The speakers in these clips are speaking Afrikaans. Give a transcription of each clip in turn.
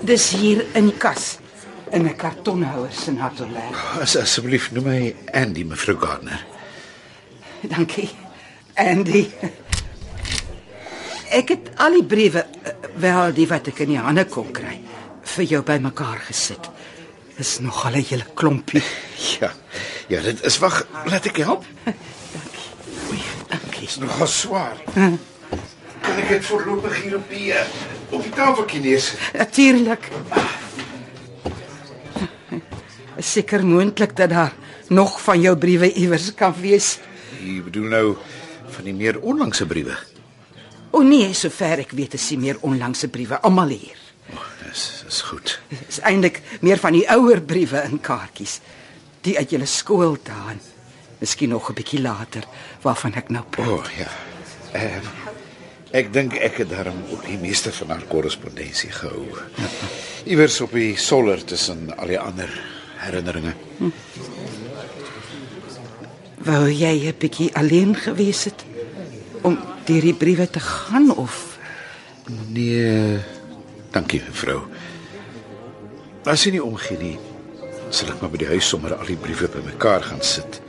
Dis hier in die kas in 'n kartonhouer se natolê. As asseblief noem my Andy mevrou Gardner. Dankie. Andy. Ek het al die briewe eh, wel die wat ek in die hande kon kry vir jou bymekaar gesit. Is nog al 'n hele klompie. Ja. Ja, dit is wag, laat ek help. Dankie. Dis nogal swaar. Kan ek dit voorlopig hier op die eh, op die tafeltjie neersit? Natuurlik. Is seker moontlik dat daar nog van jou briewe iewers kan wees. Ek bedoel nou van die meer onlangse briewe. O nee, sover ek weet is die meer onlangse briewe almal hier. Oh, dis is goed. Dis eintlik meer van die ouer briewe in kaartjies. Die uit julle skool daan. Miskien nog 'n bietjie later waarvan ek nou praat. O, oh, ja. Ehm ek dink ek het daarom ook die meeste van haar korrespondensie gehou. Iewers op die soller tussen al die ander herinneringe. Wou jy 'n bietjie alleen gewees het om deur die briewe te gaan of Nee, dankie mevrou. As jy nie omgee nie, sal ek maar by die huis sommer al die briewe bymekaar gaan sit.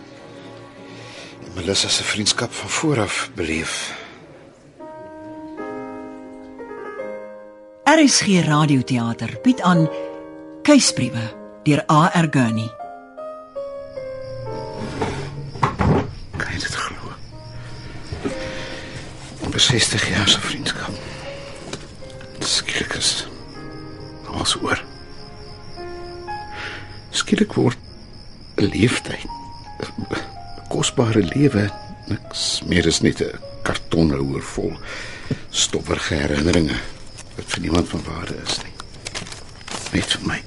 En Melissa se vriendskap van vooraf beleef. RSG Radioteater bied aan Keisbriewe deur A.R. Gurney. Kan jy dit glo? Oor 60 jaar se vriendskap. Skielik is alles oor. Skielik word 'n leeftyd 'n kosbare lewe niks meer is net 'n kartonhouer vol stowwerige herinneringe wat vir niemand van waarde is nie. Net vir my.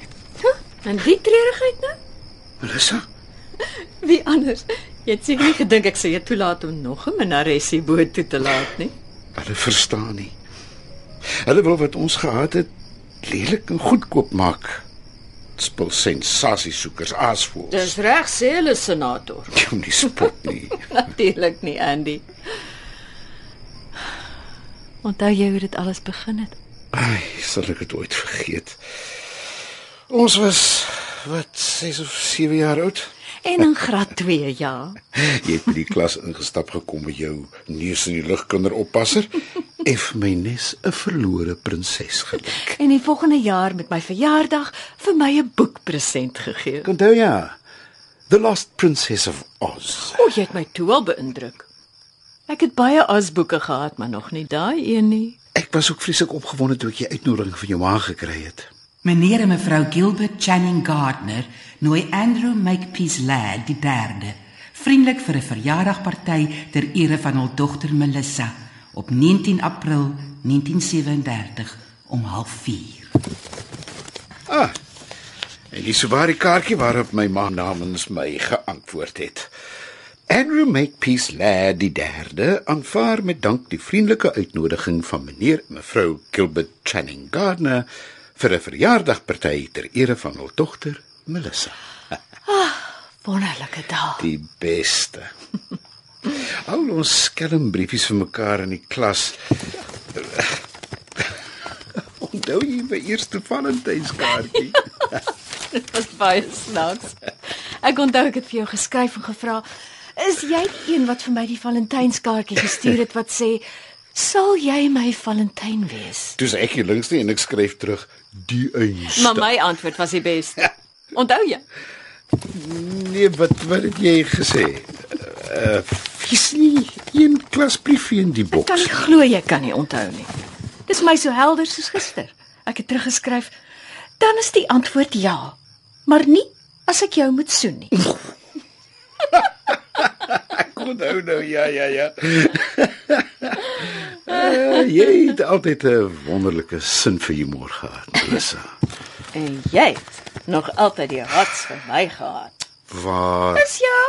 En wie treurigheid nou? Melissa, Wie anders? Jy het seker nie gedink ek sou jou toelaat om nog 'n minaresie boot toe te laat nie. hulle verstaan nie. Hulle wil wat ons gehad het lelik en goedkoop maak. Spul sensasiesoekers aasvoels. Dis reg sê hulle senator. Jy nie spot nie. Natuurlik nie, Andy. Onthou jy hoe dit alles begin het? Ai, sal ek dit ooit vergeet. Ons was wat 6 of 7 jaar oud. En in graad 2, ja. Jy het by die klas ingestap gekom met jou neus in die lug kinderoppasser en vir my nes 'n verlore prinses geluk. En die volgende jaar met my verjaardag vir my 'n boekpresent gegee. Onthou ja. The Lost Princess of Oz. O, jy het my toe al beïndruk. Ek het baie asboeke gehad, maar nog nie daai een nie. Ek was ook vreeslik opgewonde toe ek die uitnodiging van jou ma gekry het. Meneer en mevrou Gilbert Channing Gardner nooi Andrew Makepeace Ladd die derde vriendelik vir 'n verjaardagparty ter ere van hul dogter Melissa op 19 April 1937 om 04:30. Ah. En dis waar die kaartjie waarop my ma namens my geantwoord het. Andrew Makepeace Ladd die derde aanvaar met dank die vriendelike uitnodiging van meneer en mevrou Gilbert Channing Gardner vir 'n verjaardagparty ter ere van hul dogter Melissa. Wonderlike dag. Die beste. Al ons skelmbriefies vir mekaar in die klas. Onthou jy my eerste Valentynskaartjie? Dit was baie snaaks. Ek onthou ek het vir jou geskryf en gevra, "Is jy die een wat vir my die Valentynskaartjie gestuur het wat sê, "Sal jy my Valentyn wees?" Dis ek hier links nie en ek skryf terug die einste. Maar my antwoord was die beste. Onthou jy? Nee, wat wat het jy gesê? Uh, is nie een klasbriefie in die Ek kan boks. nie glo jy kan nie onthou nie. Dis my so helder soos gister. Ek het teruggeskryf, "Dan is die antwoord ja, maar nie as ek jou moet soen nie." Ek onthou nou, ja, ja, ja. uh, jy het altyd 'n wonderlike sin vir humor gehad, Melissa. En jy het nog altyd die hats vir my gehad. Waar Dis ja.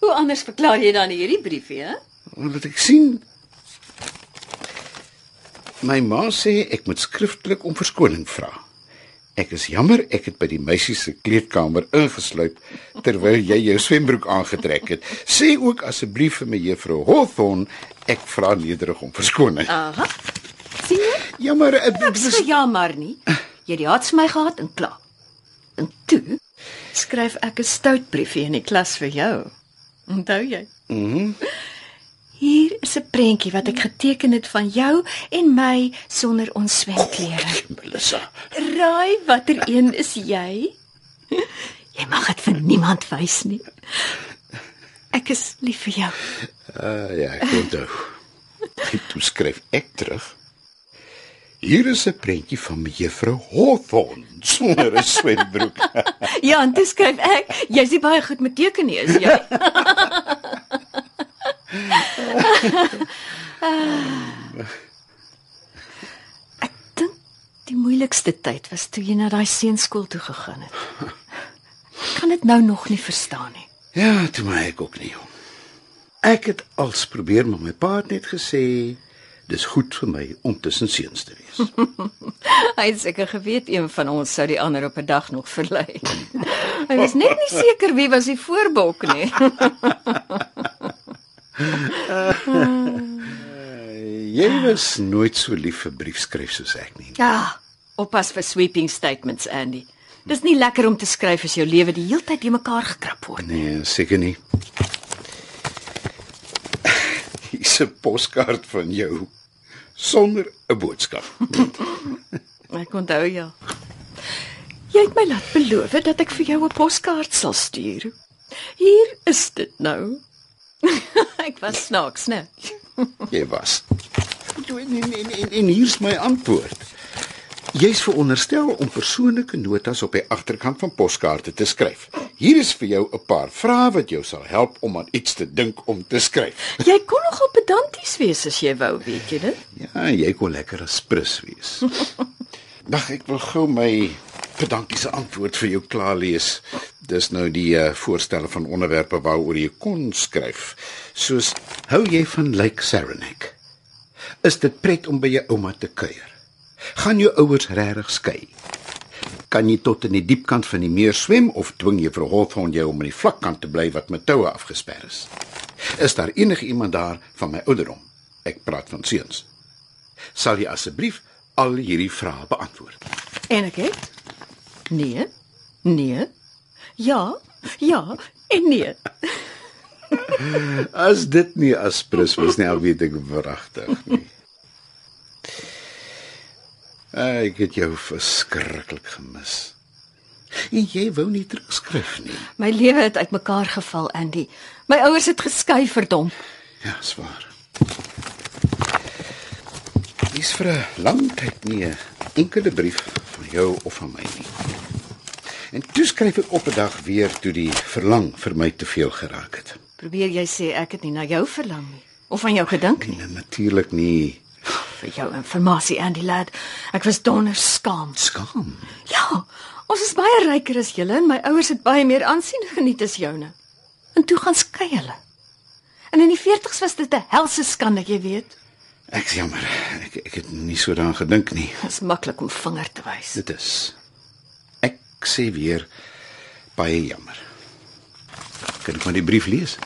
Hoe anders verklaar jy dan hierdie briefie, hè? wat ek sien My ma sê ek moet skriftelik om verskoning vra. Ek is jammer ek het by die meisie se kleedkamer ingesluip terwyl jy jou swembroek aangetrek het. Sê ook asseblief vir my juffrou Hawthorne ek vra nederig om verskoning. Aha. Sien jy? Jammer, ek Ek sê ja maar nie. Jy het vir my gehad en klaar. En toe skryf ek 'n stout briefie in die klas vir jou. Onthou jy? Mhm. Hier is 'n prentjie wat ek geteken het van jou en my sonder ons swemklere. Melissa. Raai watter een is jy? Jy mag dit vir niemand wys nie. Ek is lief vir jou. Uh, ja, ek onthou. Toe skryf ek terug. Hier is 'n prentjie van mevrou Hawthorne sonder 'n swembroek. Ja, en toe skryf ek, jy's nie baie goed met teken nie, is jy? ek dink die moeilikste tyd was toe jy na daai seunskool toe gegaan het. Ek kan dit nou nog nie verstaan nie. Ja, toe maar ek ook nie. jong. Ek het als probeer maar my pa het net gesê dis goed vir my om tussen seuns te wees. Hy het seker geweet een van ons sou die ander op 'n dag nog verlei. Hy was net nie seker wie was die voorbok nie. Jy was nooit so lief vir briefskryf soos ek nie. Ja, oppas vir sweeping statements, Andy. Dis nie lekker om te skryf as jou lewe die heeltyd die mekaar gekrap word. Nee, seker nie. Hier's 'n poskaart van jou sonder 'n boodskap. Ek onthou ja. Jy het my laat beloof dat ek vir jou 'n poskaart sal stuur. Hier is dit nou. ek was snaaks, né? Jy was. En, en, en, en, en hier's my antwoord. Jy's veronderstel om persoonlike notas op die agterkant van poskaarte te skryf. Hier is vir jou 'n paar vrae wat jou sal help om aan iets te dink om te skryf. Jy kon nogal pedanties wees as jy wou, weet jy dit? Ja, jy kon lekker as prins wees. Dag, ek wil gou my pedantiese antwoord vir jou klaar lees. Dis nou die uh, voorstelle van onderwerpe waaroor jy kon skryf. Soos hou jy van Lake Saranac? Is dit pret om by jou ouma te kuier? Gaan jou ouers regtig skei? Kan jy tot in die diep kant van die meer swem of dwing juffrou Hawthorne jou om aan die vlakkant te bly wat met toue afgesper is? Is daar enige iemand daar van my ouderdom? Ek praat van seuns. Sal jy asseblief al hierdie vrae beantwoord? En ek het? Nee. Nee. Ja. Ja. En nee. As dit nie aspres was nie, weet ek wragtig nie. Ek het jou verskriklik gemis. En jy wou nie terugskryf nie. My lewe het uitmekaar geval, Andy. My ouers het geskei verdom. Ja, swaar. Dis vir 'n lang tyd nie 'n enkele brief van jou of van my nie. En toe skryf ek op 'n dag weer toe die verlang vir my te veel geraak het. Probeer jy sê ek het nie na jou verlang nie of aan jou gedink nie. Nee, natuurlik nie. Vir jou informasie, Andy lad. Ek was donders skaam. Skaam. Ja, ons is baie ryker as julle en my ouers het baie meer aansien geniet as joune. En toe gaan skei hulle. En in die 40's was dit 'n helse skande, jy weet. Ek's jammer. Ek ek het nie so daaraan gedink nie. Dit is maklik om vinger te wys. Dit is. Ek sê weer baie jammer. Kan ek maar die brief lees?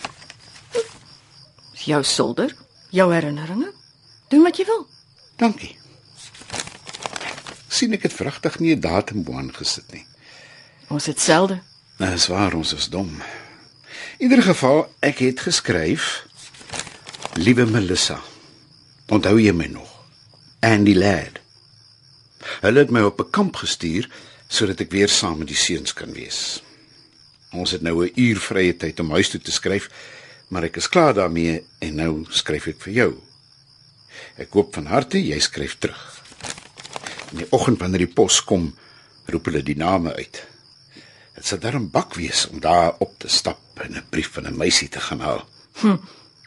Dis jou solder, jou herinneringe. Doen wat jy wil. Dankie. sien ek het vragtig nie 'n datum boaan gesit nie. Ons het selde. Nou, Dis waar ons is dom. In ieder geval, ek het geskryf Liewe Melissa. Onthou jy my nog? Andy Ladd. Hulle het my op 'n kamp gestuur sodat ek weer saam met die seuns kan wees. Ons het nou 'n uur vrye tyd om huis toe te skryf, maar ek is klaar daarmee en nou skryf ek vir jou. Ek hoop van harte jy skryf terug. In die oggend wanneer die pos kom, roep hulle die name uit. Dit sal darm bak wees om daar op te stap en 'n brief van 'n meisie te gaan haal.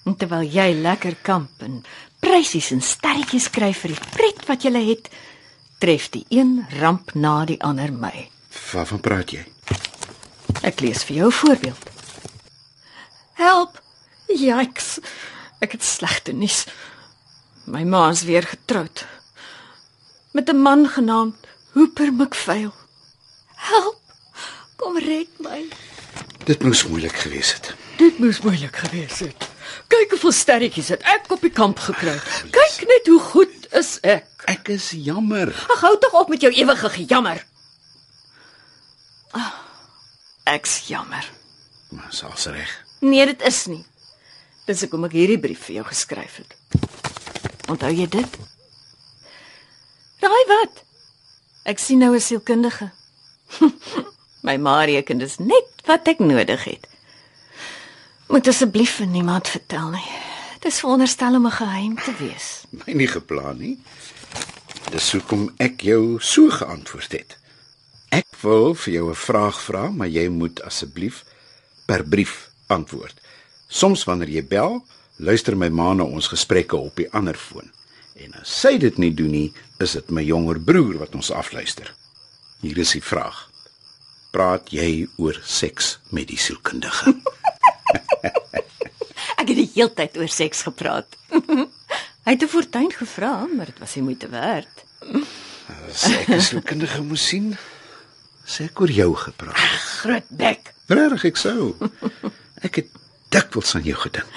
En terwyl jy lekker kamp en prysies en sterretjies skryf vir die pret wat jy het, tref die een ramp na die ander my. Waarvan praat jy? Ek lees vir jou 'n voorbeeld. Help! Yikes. Ek het slegte nuus. My ma is weer getroud met 'n man genaamd Hooper McPhail. Help! Kom red my. Dit moes moeilik gewees het. Dit moes moeilik gewees het. Kyk hoeveel sterretjies het ek op die kamp gekry. Kyk net hoe goed is ek. Ek is jammer. Ag hou tog op met jou ewige gejammer. Ah, ek's jammer. Maar sal's reg. Nee, dit is nie. Dis hoekom ek hierdie brief vir jou geskryf het. Onthou jy dit? Raai wat? Ek sien nou 'n sielkundige. My ma reken dis net wat ek nodig het. Moet asseblief vir niemand vertel nie. Dit is veronderstel om 'n geheim te wees. My nie geplan nie. Dis hoekom ek jou so geantwoord het. Ek wil vir jou 'n vraag vra, maar jy moet asseblief per brief antwoord. Soms wanneer jy bel, luister my ma na ons gesprekke op die ander foon. En as sy dit nie doen nie, is dit my jonger broer wat ons afluister. Hier is die vraag. Praat jy oor seks met die sielkundige? Ek het die hele tyd oor seks gepraat. Hy het 'n fortuin gevra, maar dit was nie moeite werd. Ek 'n sielkundige moes sien, sê ek oor jou gepraat. Groot bek. Regtig ek sou. Ek het dikwels aan jou gedink.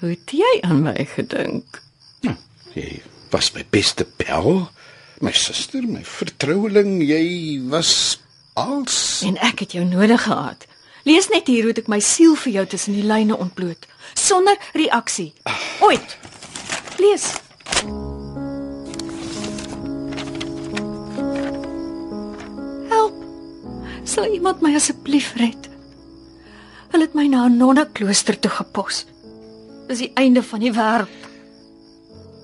Hoe het jy aan my gedink? Hm, jy was my beste pel, my suster, my vertroueling, jy was als En ek het jou nodig gehad. Lees net hier hoe ek my siel vir jou tussen die lyne ontbloot, sonder reaksie. Ooit. Lees. Help. Sal iemand my asseblief red? Hulle het my na 'n nonneklooster toe gepos. Dis die einde van die wêreld.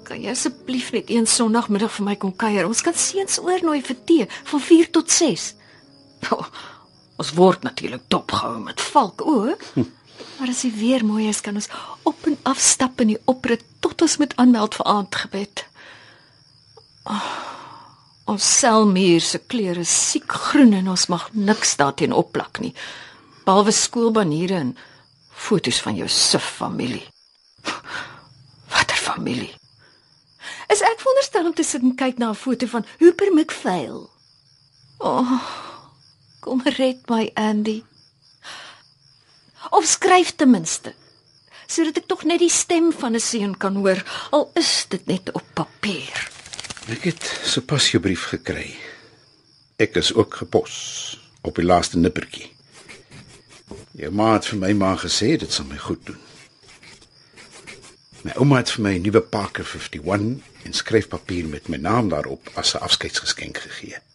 Kan jy asseblief net een Sondagmiddag vir my kom kuier? Ons kan seuns oornooi vir tee van 4 tot 6. Oh, ons word natuurlik dopgehou met valk o. Maar as die weer mooi is, kan ons op en af stap in die oprit tot ons moet aanmeld vir aandgebed. Oh, ons selmuur se kleure is siek groen en ons mag niks daarteen opplak nie. Behalwe skoolbaniere en foto's van jou suf familie. Watter familie? Is ek veronderstel om te sit en kyk na 'n foto van Hooper McPhail? Oh, kom red my Andy. Of skryf ten minste sodat ek tog net die stem van 'n seun kan hoor al is dit net op papier. Ek het sopas jou brief gekry. Ek is ook gepos op die laaste nippertjie. Jou ma het vir my maar gesê dit sal my goed doen. My ouma het vir my 'n nuwe Parker 51 en skryfpapier met my naam daarop as 'n afskeidsgeskenk gegee.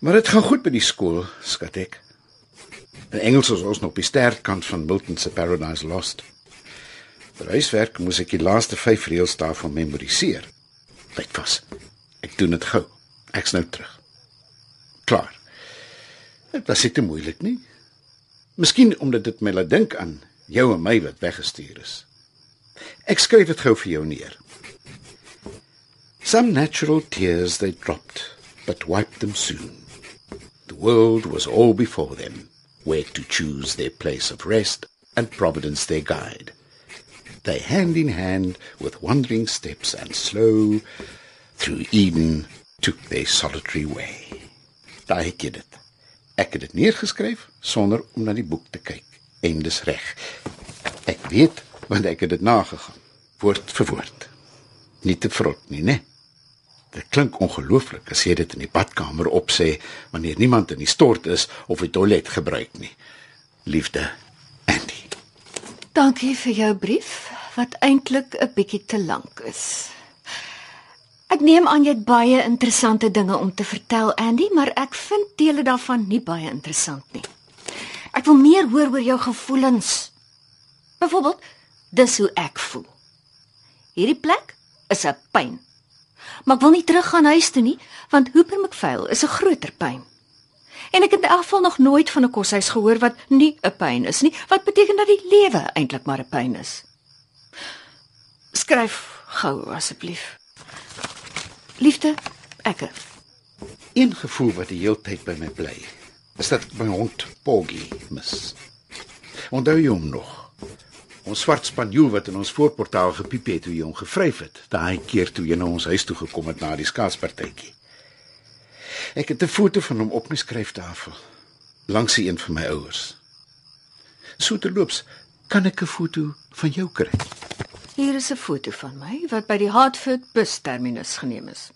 Maar dit gaan goed by die skool, skat ek. In Engels is ons nog op die sterkant van Milton se Paradise Lost. Vir huiswerk moes ek die laaste 5 reëls daarvan memoriseer. Byt vas. Ek doen dit gou. Ek's nou terug. Klaar. Dit was nie te moeilik nie. Miskien omdat dit my laat dink aan jou en my wat weggestuur is. Ek skryf dit gou vir jou neer. Some natural tears they dropped, but wiped them soon. World was all before them, where to choose their place of rest, and Providence their guide. They hand in hand, with wandering steps and slow, through Eden took their solitary way. Het jy dit. Ek het dit neergeskryf sonder om na die boek te kyk. En dis reg. Ek weet want ek het dit nagegaan, woord vir woord. Nie te vrot nie, né? Dit klink ongelooflik as jy dit in die badkamer opsê wanneer niemand in die stort is of die toilet gebruik nie. Liefde, Andy. Dankie vir jou brief wat eintlik 'n bietjie te lank is. Ek neem aan jy het baie interessante dinge om te vertel, Andy, maar ek vind dele daarvan nie baie interessant nie. Ek wil meer hoor oor jou gevoelens. Byvoorbeeld, dis hoe ek voel. Hierdie plek is 'n pyn. Maar ek wil nie teruggaan huis toe nie, want Hooper McPhail is 'n groter pyn. En ek het in elk geval nog nooit van 'n koshuis gehoor wat nie 'n pyn is nie, wat beteken dat die lewe eintlik maar 'n pyn is. Skryf gou asseblief. Liefde, ekke. Een gevoel wat die hele tyd by my bly, is dat my hond Poggy mis. Onthou jy hom nog? Ons swart spanjool wat in ons voorportaal gepiep het toe jy hom gevryf het, daai keer toe jy na ons huis toe gekom het na die skaatspartytjie. Ek het 'n foto van hom op my skryftafel langs die een van my ouers. So terloops, kan ek 'n foto van jou kry? Hier is 'n foto van my wat by die Hartford busterminus geneem is.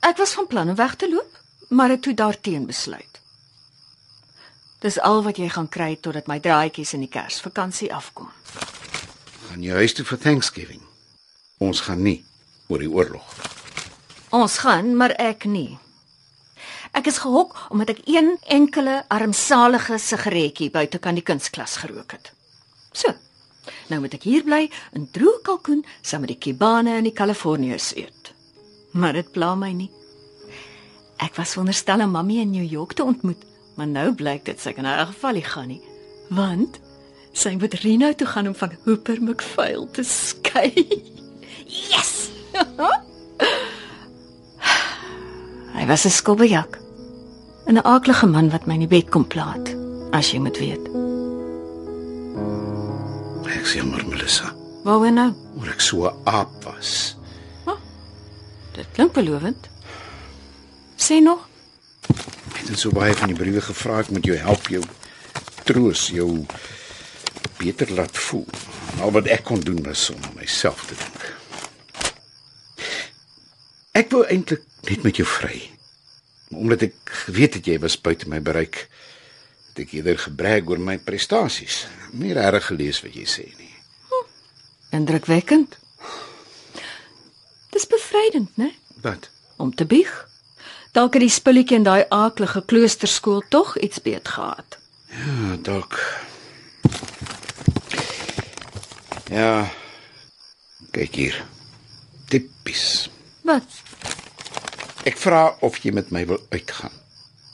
Ek was van plan om weg te loop, maar het toe daarteen besluit. Dis al wat jy gaan kry totdat my draaitjies in die Kersvakansie afkom. Gaan jy huis toe vir Thanksgiving? Ons gaan nie oor die oorlog. Ons gaan, maar ek nie. Ek is gehok omdat ek een enkele armsalige sigaretjie buite kan die kunsklas gerook het. So. Nou moet ek hier bly en droë kalkoen saam met die kibane en die Kaliforniërs eet. Maar dit pla my nie. Ek was wonderstel om mammie in New York te ontmoet, maar nou blyk dit sy kan in 'n geval nie gaan nie. Want sy moet Reno toe gaan om van Hooper McPhail te skei. Yes! Hy was 'n skobbejak. 'n Aaklige man wat my in die bed kom plaat, as jy moet weet. Ek sê maar Melissa, Waaroor nou? oor ek so 'n aap was. Dit klink belovend. Sê nog? Het so baie van die briewe gevra ek moet jou help jou troos jou beter laat voel. Al wat ek kon doen was om aan myself te dink. Ek wou eintlik net met jou vry. Maar omdat ek geweet het jy was buite my bereik, het ek eerder gebrag oor my prestasies. Nie reg gelees wat jy sê nie. Indrukwekkend. Dis bevrydend, né? Wat? Om te bieg. Dalk het die spulletjie in daai aaklige kloosterskool tog iets beet gehad. Ja, dalk. Ja. Kyk hier. Tipies. Wat? Ek vra of jy met my wil uitgaan.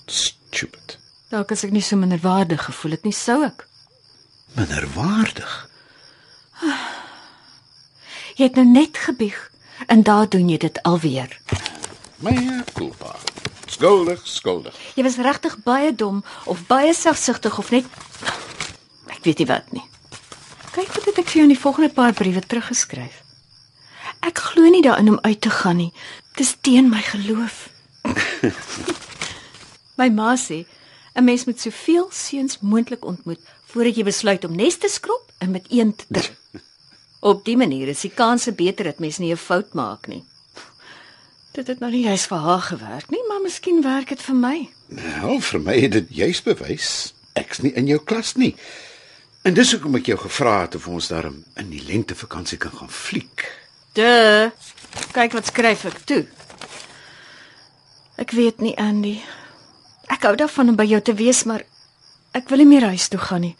Stupid. Dalk as ek nie so minderwaardig gevoel het nie, sou ek. Minderwaardig. Jy het nou net gebieg en daar doen jy dit alweer. My culpa. Skuldig, skuldig. Jy was regtig baie dom of baie selfsugtig of net ek weet nie wat nie. Kyk wat het ek vir jou in die volgende paar briewe teruggeskryf. Ek glo nie daarin om uit te gaan nie. Dis teen my geloof. my ma sê 'n mens moet soveel seuns moontlik ontmoet voordat jy besluit om nes te skrob en met een te druk. Op die manier is die kanse beter dat mens nie 'n fout maak nie. Dit het nou nie juist vir haar gewerk nie, maar miskien werk dit vir my. Nou, vir my het dit juis bewys ek's nie in jou klas nie. En dis hoekom ek jou gevra het of ons daarom in die lentevakansie kan gaan fliek. De. Kyk wat skryf ek toe. Ek weet nie Andy. Ek hou daarvan om by jou te wees, maar ek wil nie meer huis toe gaan nie.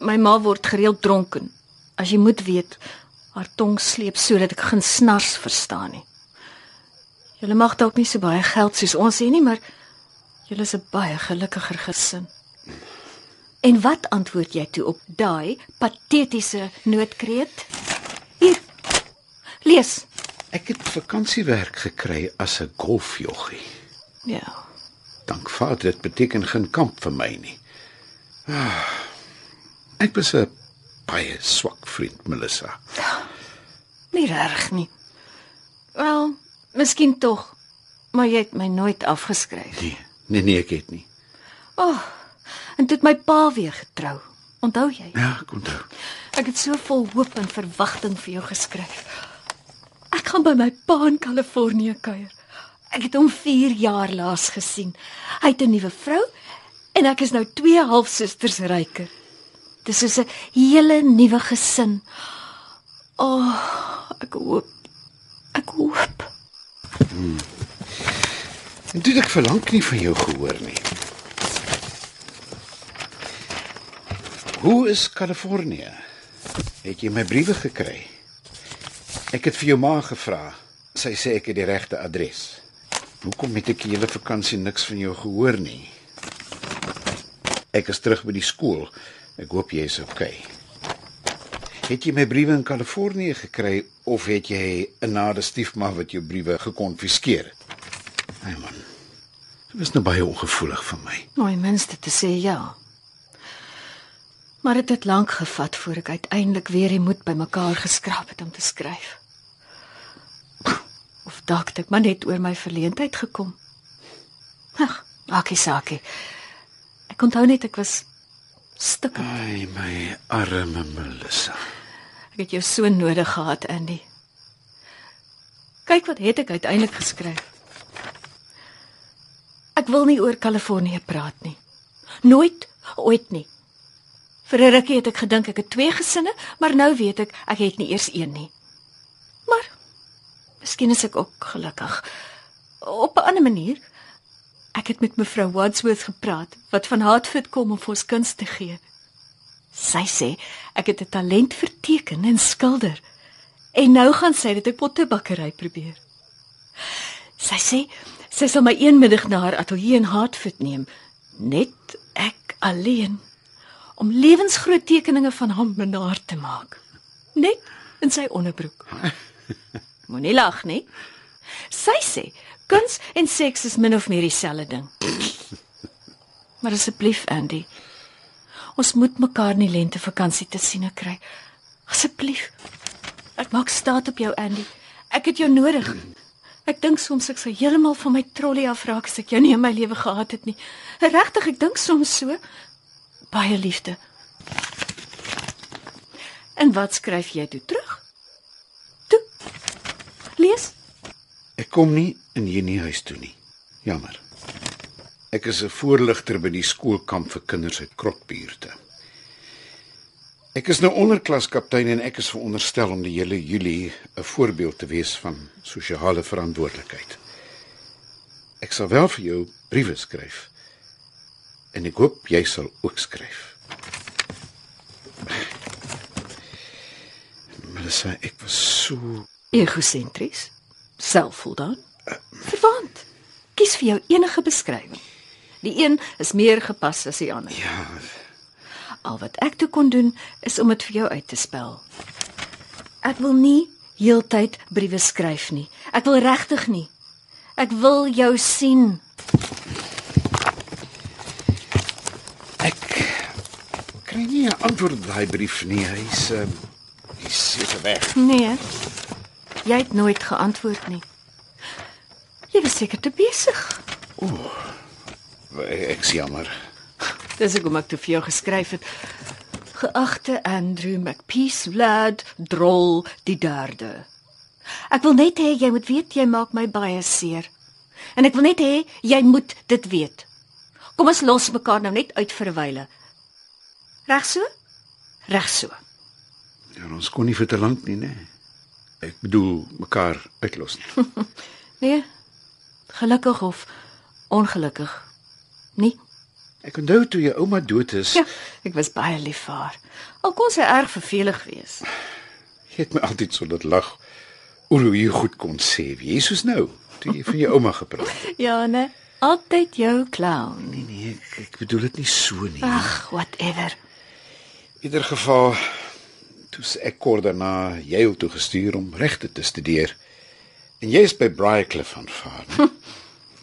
My ma word gereeld dronken. As jy moet weet, haar tong sleep sodat ek geen snars verstaan nie. Julle mag dalk nie so baie geld soos ons hê nie, maar julle is 'n baie gelukkiger gesin. En wat antwoord jy toe op daai patetiese noodkreet? Hier. Lees. Ek het vakansiewerk gekry as 'n golfjoggie. Ja. Dank Vader, dit beteken geen kamp vir my nie. Ah, ek was 'n baie swak vriend, Melissa. Nie reg nie. Wel, miskien tog, maar jy het my nooit afgeskryf. Nee, nee, nee, ek het nie. O, oh, en toe het my pa weer getrou. Onthou jy? Ja, ek onthou. Ek het so vol hoop en verwagting vir jou geskryf. Ek gaan by my pa in Kalifornië kuier. Ek het hom 4 jaar laas gesien. Hy het 'n nuwe vrou en ek is nou twee halfsusters ryker. Dis soos 'n hele nuwe gesin. O, oh, ek hoop. Ek hoop. En toe het ek verlang nie van jou gehoor nie. Hoe is Kalifornië? Het jy my briewe gekry? Ek het vir jou ma gevra. Sy sê ek het die regte adres. Hoekom het ek die hele vakansie niks van jou gehoor nie? Ek is terug by die skool. Ek hoop jy is oukei. Het jy my briewe in Kalifornië gekry of het jy 'n nade stiefma wat jou briewe gekonfiskeer het? Hey man. Dit was nou baie ongevoelig van my. Mooi minste te sê ja. Maar dit het lank gevat voor ek uiteindelik weer die moed bymekaar geskraap het om te skryf. Of dalk het ek maar net oor my verleentheid gekom. Ag, maakie saakie. Ek onthou net ek was stikkend. Ai my arme Melissa. Ek het jou so nodig gehad, Andy. Kyk wat het ek uiteindelik geskryf. Ek wil nie oor Kalifornië praat nie. Nooit ooit nie. Vir 'n rukkie het ek gedink ek het twee gesinne, maar nou weet ek ek het nie eers een nie. Maar miskien is ek ook gelukkig op 'n ander manier. Ek het met mevrou Wadsworth gepraat wat van Hartford kom om vir ons kuns te gee. Sy sê ek het 'n talent vir teken en skilder. En nou gaan sy dit ek pottebakkery probeer. Sy sê sy sal my eenmiddag na haar ateljee in Hartford neem, net ek alleen om lewensgroot tekeninge van hom benaar te maak. Net in sy onderbroek. Moenie lag nie. Sy sê kuns en seks is min of meer dieselfde ding. Maar asseblief Andy, ons moet mekaar in die lentevakansie te sien kry. Asseblief. Ek maak staat op jou Andy. Ek het jou nodig. Ek dink soms ek sou heeltemal van my trolley afraak as ek jou nie in my lewe gehad het nie. Regtig, ek dink soms so. Baie liefde. En wat skryf jy toe terug? Toe. Lees. Ek kom nie in hierdie huis toe nie. Jammer. Ek is 'n voorligter by die skoolkamp vir kinders uit Krotbuurte. Ek is nou onderklaskaptein en ek is veronderstel om die hele Julie 'n voorbeeld te wees van sosiale verantwoordelikheid. Ek sal wel vir jou briewe skryf. En ek hoop jy sal ook skryf. Melissa, ek was so Egosentries. Selfvoldaan. Verwant. Kies vir jou enige beskrywing. Die een is meer gepas as die ander. ja, Al wat ek toe kon doen is om dit vir jou uit te spel. Ek wil nie heeltyd briewe skryf nie. Ek wil regtig nie. Ek wil jou sien. ek kry nie 'n antwoord op daai brief nie. Hy's uh, hy's seker weg. Nee. Jy het nooit geantwoord nie. Jy was seker te besig. Ek is jammer. Dis ek om ek toe vir jou geskryf het. Geagte Andrew McPeace lad drol die derde. Ek wil net hê jy moet weet jy maak my baie seer. En ek wil net hê jy moet dit weet. Kom ons los mekaar nou net uit vir 'n wyle. Reg so? Reg so. Ja, ons kon nie vir te lank nie, né? Ek bedoel mekaar uitlos nie. Nee. Gelukkig of ongelukkig. Nie? Ek onthou toe jou ouma dood is, Ja, ek was baie lief vir haar. Al kon sy erg vervelig wees. jy het my altyd so laat lag oor hoe jy goed kon sê. Wie is soos nou? Toe jy van jou ouma gepraat het. Ja, né? Altyd jou clown. Nee nee, ek, ek bedoel dit nie so nie. Ag, whatever. In ieder geval toe's ek kort daarna Yale toe gestuur om regte te studeer. En jy is by Briarcliff aanvaar.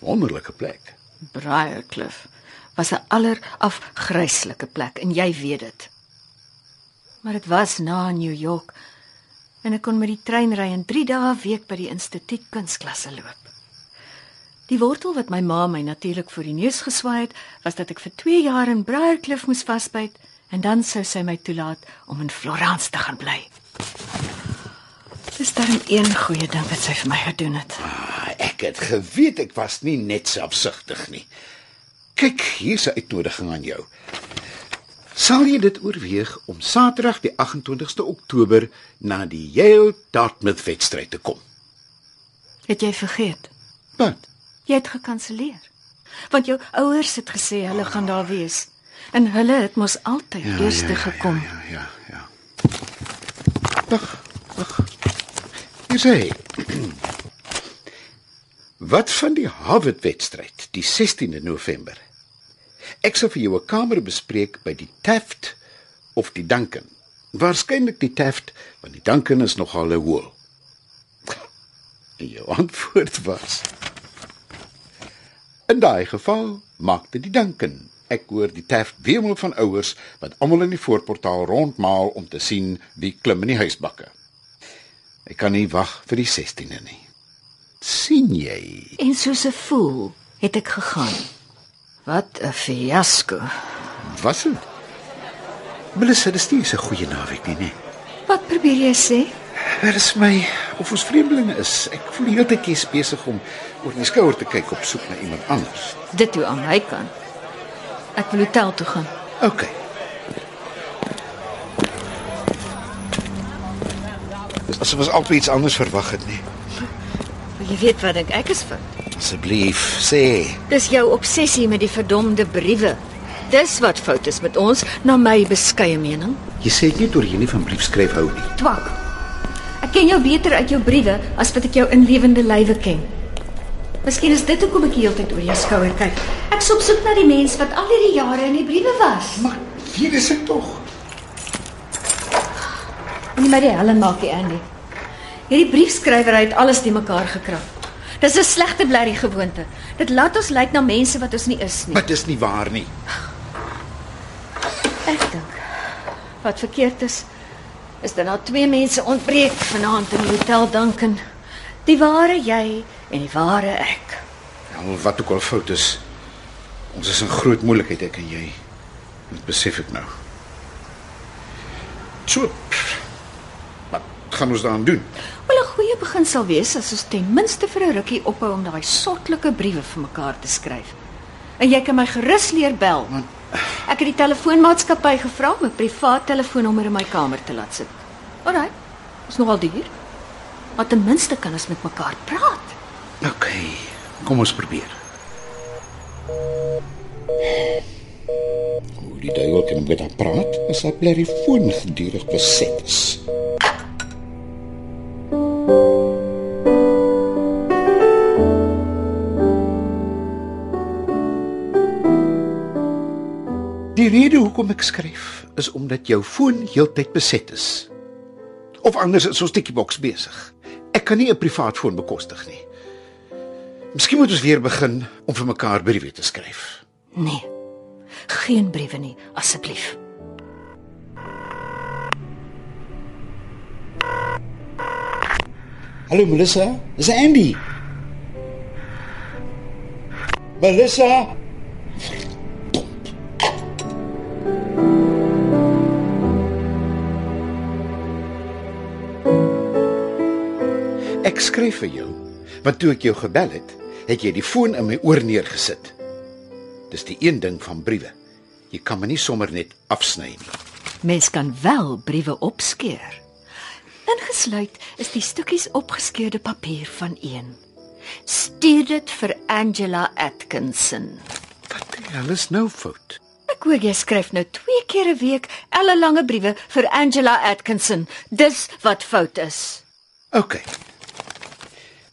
Wonderlike plek. Briarcliff was 'n allerafgryslike plek en jy weet dit. Maar dit was na New York en ek kon met die trein ry en 3 dae 'n week by die instituut kunsklasse loop. Die wortel wat my ma my natuurlik voor die neus geswaai het, was dat ek vir 2 jaar in Briarcliff moes vasbyt en dan sou sy my toelaat om in Florence te gaan bly. Dis dan een goeie ding wat sy vir my gedoen het. Ah, ek het geweet ek was nie net selfsugtig nie. Kyk, hier's 'n uitnodiging aan jou. Sal jy dit oorweeg om Saterdag die 28ste Oktober na die Yale Dartmouth wedstryd te kom? Het jy vergeet? Wat? Jy het gekanselleer. Want jou ouers het gesê hulle gaan daar wees. En hulle het mos altyd ja, eers te gekom. Ja, ja, ja. Wag, wag. Hier sê. Wat van die Harvard wedstryd die 16de November? Ek sal vir jou 'n kamer bespreek by die Taft of die Duncan. Waarskynlik die Taft, want die Duncan is nogal 'n hoël. En jou antwoord was: In daai geval maak dit die Duncan. Ek hoor die Taft wemel van ouers wat almal in die voorportaal rondmaal om te sien wie klim in die huisbakke. Ek kan nie wag vir die 16de nie. sien jy? En soos 'n voel het ek gegaan. Wat 'n fiasco. Was dit? Melissa, dis nie 'n goeie naweek nie, nee. Wat probeer jy sê? Dit is my of ons vreemdelinge is. Ek voel die hele tyd jy's besig om oor my skouer te kyk op soek na iemand anders. Dit toe aan my kant. Ek wil hotel toe gaan. OK. Asof ons altyd iets anders verwag het nie. Wil jy weet wat dink ek is fout? Asseblief, sê. Dis jou obsessie met die verdomde briewe. Dis wat fout is met ons, na my beskeie mening. Jy sê dit nie oor jy nie van briefskryf hou nie. Twak. Ek ken jou beter uit jou briewe as wat ek jou in lewende lywe ken. Miskien is dit hoekom ek heeltyd oor jou skouer kyk. Ek soek soek na die mens wat al hierdie jare in die briewe was. Maar hier is dit tog. Moenie my die helle maak, die Andy. Hierdie briefskrywer het alles te mekaar gekrap. Dis 'n slegte blerrie gewoonte. Dit laat ons lyk na mense wat ons nie is nie. Maar dis nie waar nie. Ek dink wat verkeerd is is dat daar twee mense ontbreek vanaand in die hotel Duncan. Die ware jy en die ware ek. Ja, wat ook al fout is. Ons is in groot moeilikheid ek en jy. Dit besef ek nou. So. Gaan ons daaraan doen? Wel 'n goeie begin sal wees as ons ten minste vir 'n rukkie ophou om daai sottelike briewe vir mekaar te skryf. En jy kan my gerus leer bel. Want Ek het die telefoonmaatskappy gevra om 'n privaat telefoonnommer in my kamer te laat sit. Alraai. Is nogal duur. Maar ten minste kan ons met mekaar praat. OK. Kom ons probeer. Hoe die duiwel kan met haar praat as haar telefoon gedurig beset is. Rede hoekom ek skryf is omdat jou foon heeltyd beset is. Of anders is ons tikkieboks besig. Ek kan nie 'n privaat foon bekostig nie. Miskien moet ons weer begin om vir mekaar briewe te skryf. Nee. Geen briewe nie, asseblief. Hallo Melissa, dis Andy. Melissa, Ek skryf vir jou, want toe ek jou gebel het, het jy die foon in my oor neergesit. Dis die een ding van briewe. Jy kan my nie sommer net afsny nie. Mens kan wel briewe opskeur. Ingesluit is die stukkies opgeskeurde papier van een. Stuur dit vir Angela Atkinson. Wat die hel is nou fout? Ek hoor jy skryf nou twee keer 'n week ellelange briewe vir Angela Atkinson. Dis wat fout is. OK.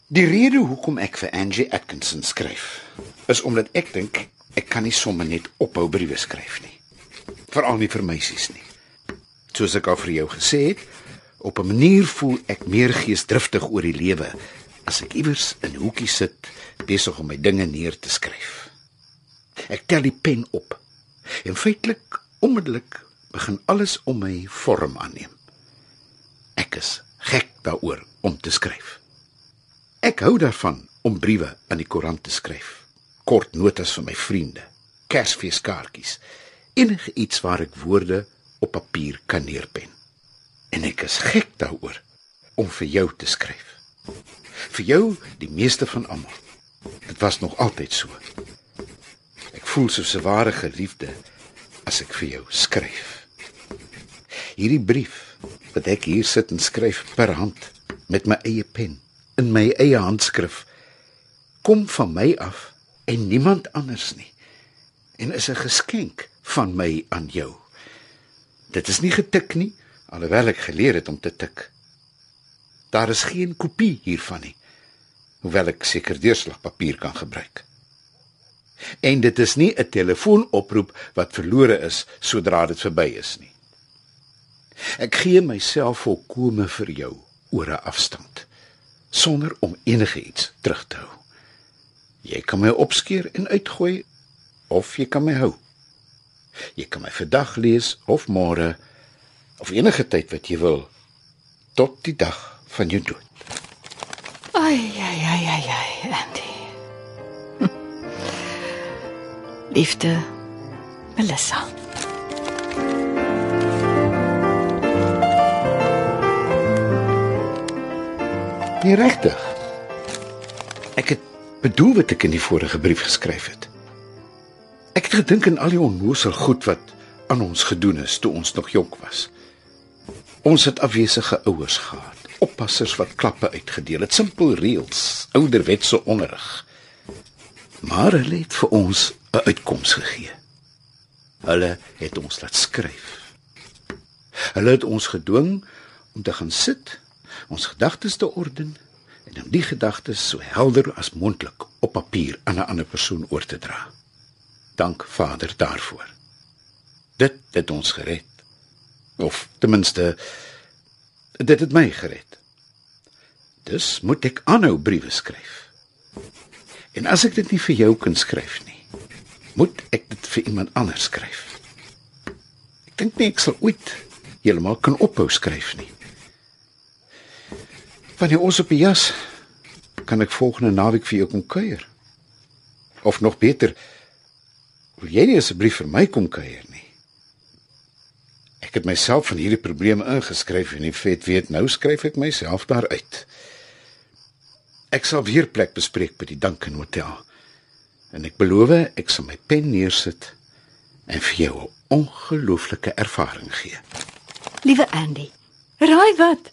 Die rede hoekom ek vir Angie Atkinson skryf, is omdat ek dink ek kan nie sommer net ophou briewe skryf nie. Veral nie vir meisies nie. Soos ek al vir jou gesê het, op 'n manier voel ek meer geesdriftig oor die lewe as ek iewers in 'n hoekie sit besig om my dinge neer te skryf. Ek tel die pen op. En feitelik onmiddellik begin alles om my vorm aanneem. Ek is gek daaroor om te skryf. Ek hou daarvan om briewe aan die koerant te skryf. Kort notas vir my vriende, Kersfeeskaartjies, enige iets waar ek woorde op papier kan neerpen. En ek is gek daaroor om vir jou te skryf. Vir jou die meeste van almal. Dit was nog altyd so. Ek voel soos 'n ware geliefde as ek vir jou skryf. Hierdie brief wat ek hier sit en skryf per hand met my eie pen in my eie handskrif kom van my af en niemand anders nie en is 'n geskenk van my aan jou. Dit is nie getik nie, alhoewel ek geleer het om te tik. Daar is geen kopie hiervan nie, hoewel ek seker deurslagpapier kan gebruik. En dit is nie 'n telefoonoproep wat verlore is sodra dit verby is nie. Ek gee myself volkome vir jou oor 'n afstand sonder om enige iets terug te hou. Jy kan my opskeer en uitgooi of jy kan my hou. Jy kan my vandag lees of môre of enige tyd wat jy wil tot die dag van jou dood. Ai ai ai ai ai Liefde Melissa. Nee, regtig. Ek het bedoel wat ek in die vorige brief geskryf het. Ek het gedink aan al die onnoosel goed wat aan ons gedoen is toe ons nog jonk was. Ons het afwesige ouers gehad, oppassers wat klappe uitgedeel het, simpel reëls, ouderwetse onderrig. Maar hulle het vir ons 'n uitkoms gegee. Hulle het ons laat skryf. Hulle het ons gedwing om te gaan sit, ons gedagtes te orden en om die gedagtes so helder as moontlik op papier aan 'n ander persoon oor te dra. Dank Vader daarvoor. Dit het ons gered. Of ten minste dit het my gered. Dus moet ek aanhou briewe skryf. En as ek dit nie vir jou kan skryf nie, moet ek dit vir iemand anders skryf. Ek dink nie ek sal ooit heeltemal kan ophou skryf nie. Wanneer ons op die jas kan ek volgende naweek vir jou kom kuier. Of nog beter, wil jy nie asseblief vir my kom kuier nie? Ek het myself van hierdie probleme ingeskryf en die vet weet nou skryf ek myself daaruit. Ek sal weer plek bespreek by die Duncan Hotel. En ek beloof ek sal my pen neersit en vir jou 'n ongelooflike ervaring gee. Liewe Andy, raai wat?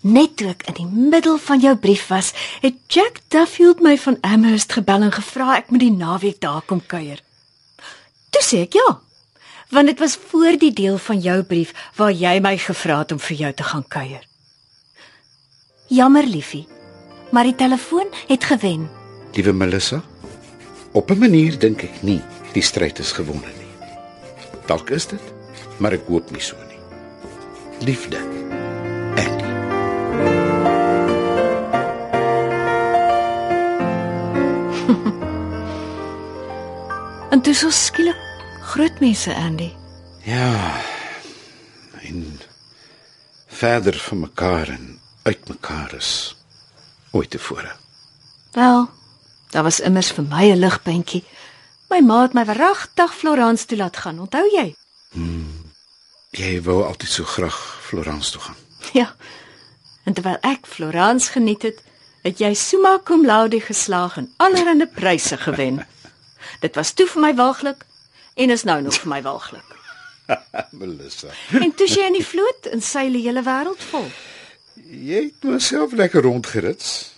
Net toe ek in die middel van jou brief was, het Jack Duffield my van Amherst gebel en gevra ek moet die naweek daar kom kuier. Toe sê ek ja, want dit was voor die deel van jou brief waar jy my gevra het om vir jou te gaan kuier. Jammer liefie, maar die telefoon het gewen. Liewe Melissa, op 'n manier dink ek nie die stryd is gewonne nie. Dalk is dit, maar ek hoop nie so nie. Liefde. Andy. En toe so skielik groot mense Andy. Ja. En verder van mekaar en uit mekaar is ooit tevore. Wel, daar was immers vir my 'n ligpuntjie. My ma het my wragtig Florence toe laat gaan, onthou jy? Jy wou altyd so graag Florence toe gaan. Ja. En terwyl ek Florence geniet het, het jy summa cum laude geslaag en allerlei pryse gewen. Dit was toe vir my waaglik en is nou nog vir my waaglik. Melissa, En toe sy in die vloot en seil die hele wêreld vol. jy het myself lekker rondgerits.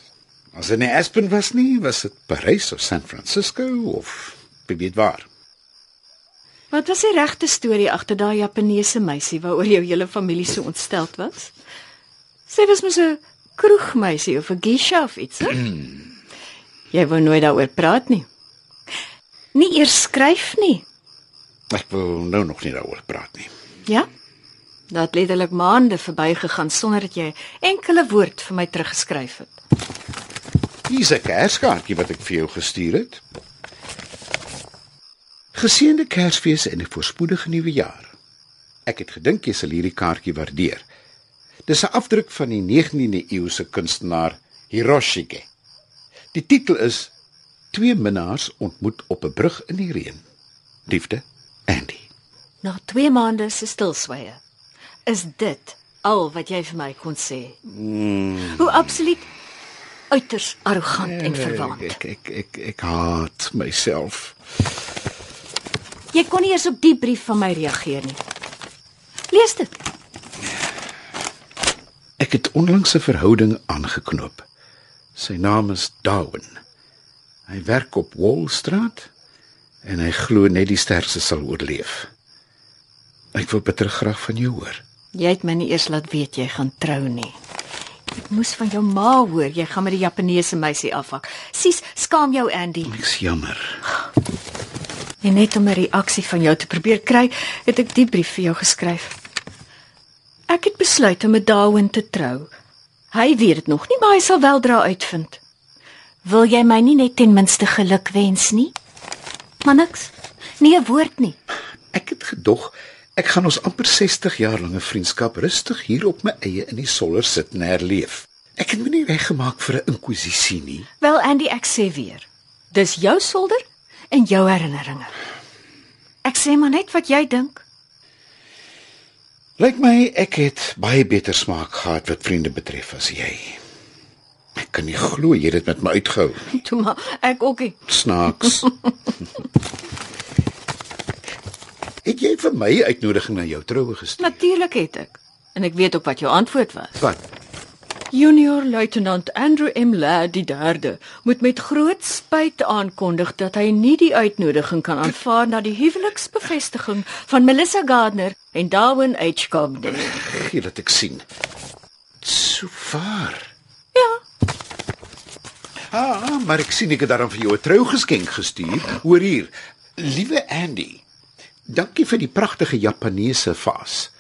As dit nie Aspen was nie, was dit Parys of San Francisco of wie weet waar. Wat was die regte storie agter daai Japaneese meisie waaroor jou hele familie so ontsteld was? Sy was mos 'n kroegmeisie of 'n geisha of iets, hè? Jy wou nooit daaroor praat nie. Nie eers skryf nie. Ek wil nou nog nie daaroor praat nie. Ja? Dat letterlik maande verbygegaan sonder dat jy enkele woord vir my teruggeskryf het. Hier's 'n kerskaartjie wat ek vir jou gestuur het. Geseënde Kersfees en 'n voorspoedige nuwe jaar. Ek het gedink jy sal hierdie kaartjie waardeer. Dis 'n afdruk van die 19de eeuse kunstenaar Hiroshige. Die titel is Twee minnaars ontmoet op 'n brug in die reën. Liefde, Andy. Na 2 maande se stilswye. Is dit al wat jy vir my kon sê? Mm. Hoe absoluut uiters arrogant en verwaand. Ek ek ek ek haat myself. Jy kon nie eers op die brief van my reageer nie. Lees dit. Ek het onlangs 'n verhouding aangeknoop. Sy naam is Darwin. Hy werk op Wallstraat en hy glo net die sterkste sal oorleef. Ek wil bitter graag van jou hoor. Jy het my nie eers laat weet jy gaan trou nie. Ek moes van jou ma hoor jy gaan met die Japaneese meisie afhak. Sis, skaam jou Andy. Ek's jammer. En net om 'n reaksie van jou te probeer kry, het ek die brief vir jou geskryf. Ek het besluit om met Darwin te trou. Hy weet dit nog nie, maar hy sal weldra uitvind. Wil jy my nie net ten minste geluk wens nie? Maar niks. Nie 'n woord nie. Ek het gedog ek gaan ons amper 60 jaar lange vriendskap rustig hier op my eie in die soller sit en herleef. Ek het my nie reggemaak vir 'n inkwisisie nie. Wel Andy, ek sê weer. Dis jou solder en jou herinneringe. Ek sê maar net wat jy dink. Lyk my ek het baie beter smaak gehad wat vriende betref as jy. Ek kan nie glo jy het dit met my uitgehou. Toe maar ek ookie. Snaaks. het jy vir my uitnodiging na jou troue gestuur? Natuurlik het ek. En ek weet ook wat jou antwoord was. Wat? Junior luitenant Andrew M. Ladd die derde moet met groot spyt aankondig dat hy nie die uitnodiging kan aanvaar na die huweliksbevestiging van Melissa Gardner en Darwin H. Cobb nie. Gee dat ek sien. So vaar. Ja, Ah, maar ek sien ek het daarom vir jou 'n trougeskenk gestuur. Hoor hier. Liewe Andy. Dankie vir die pragtige Japaneese vaas.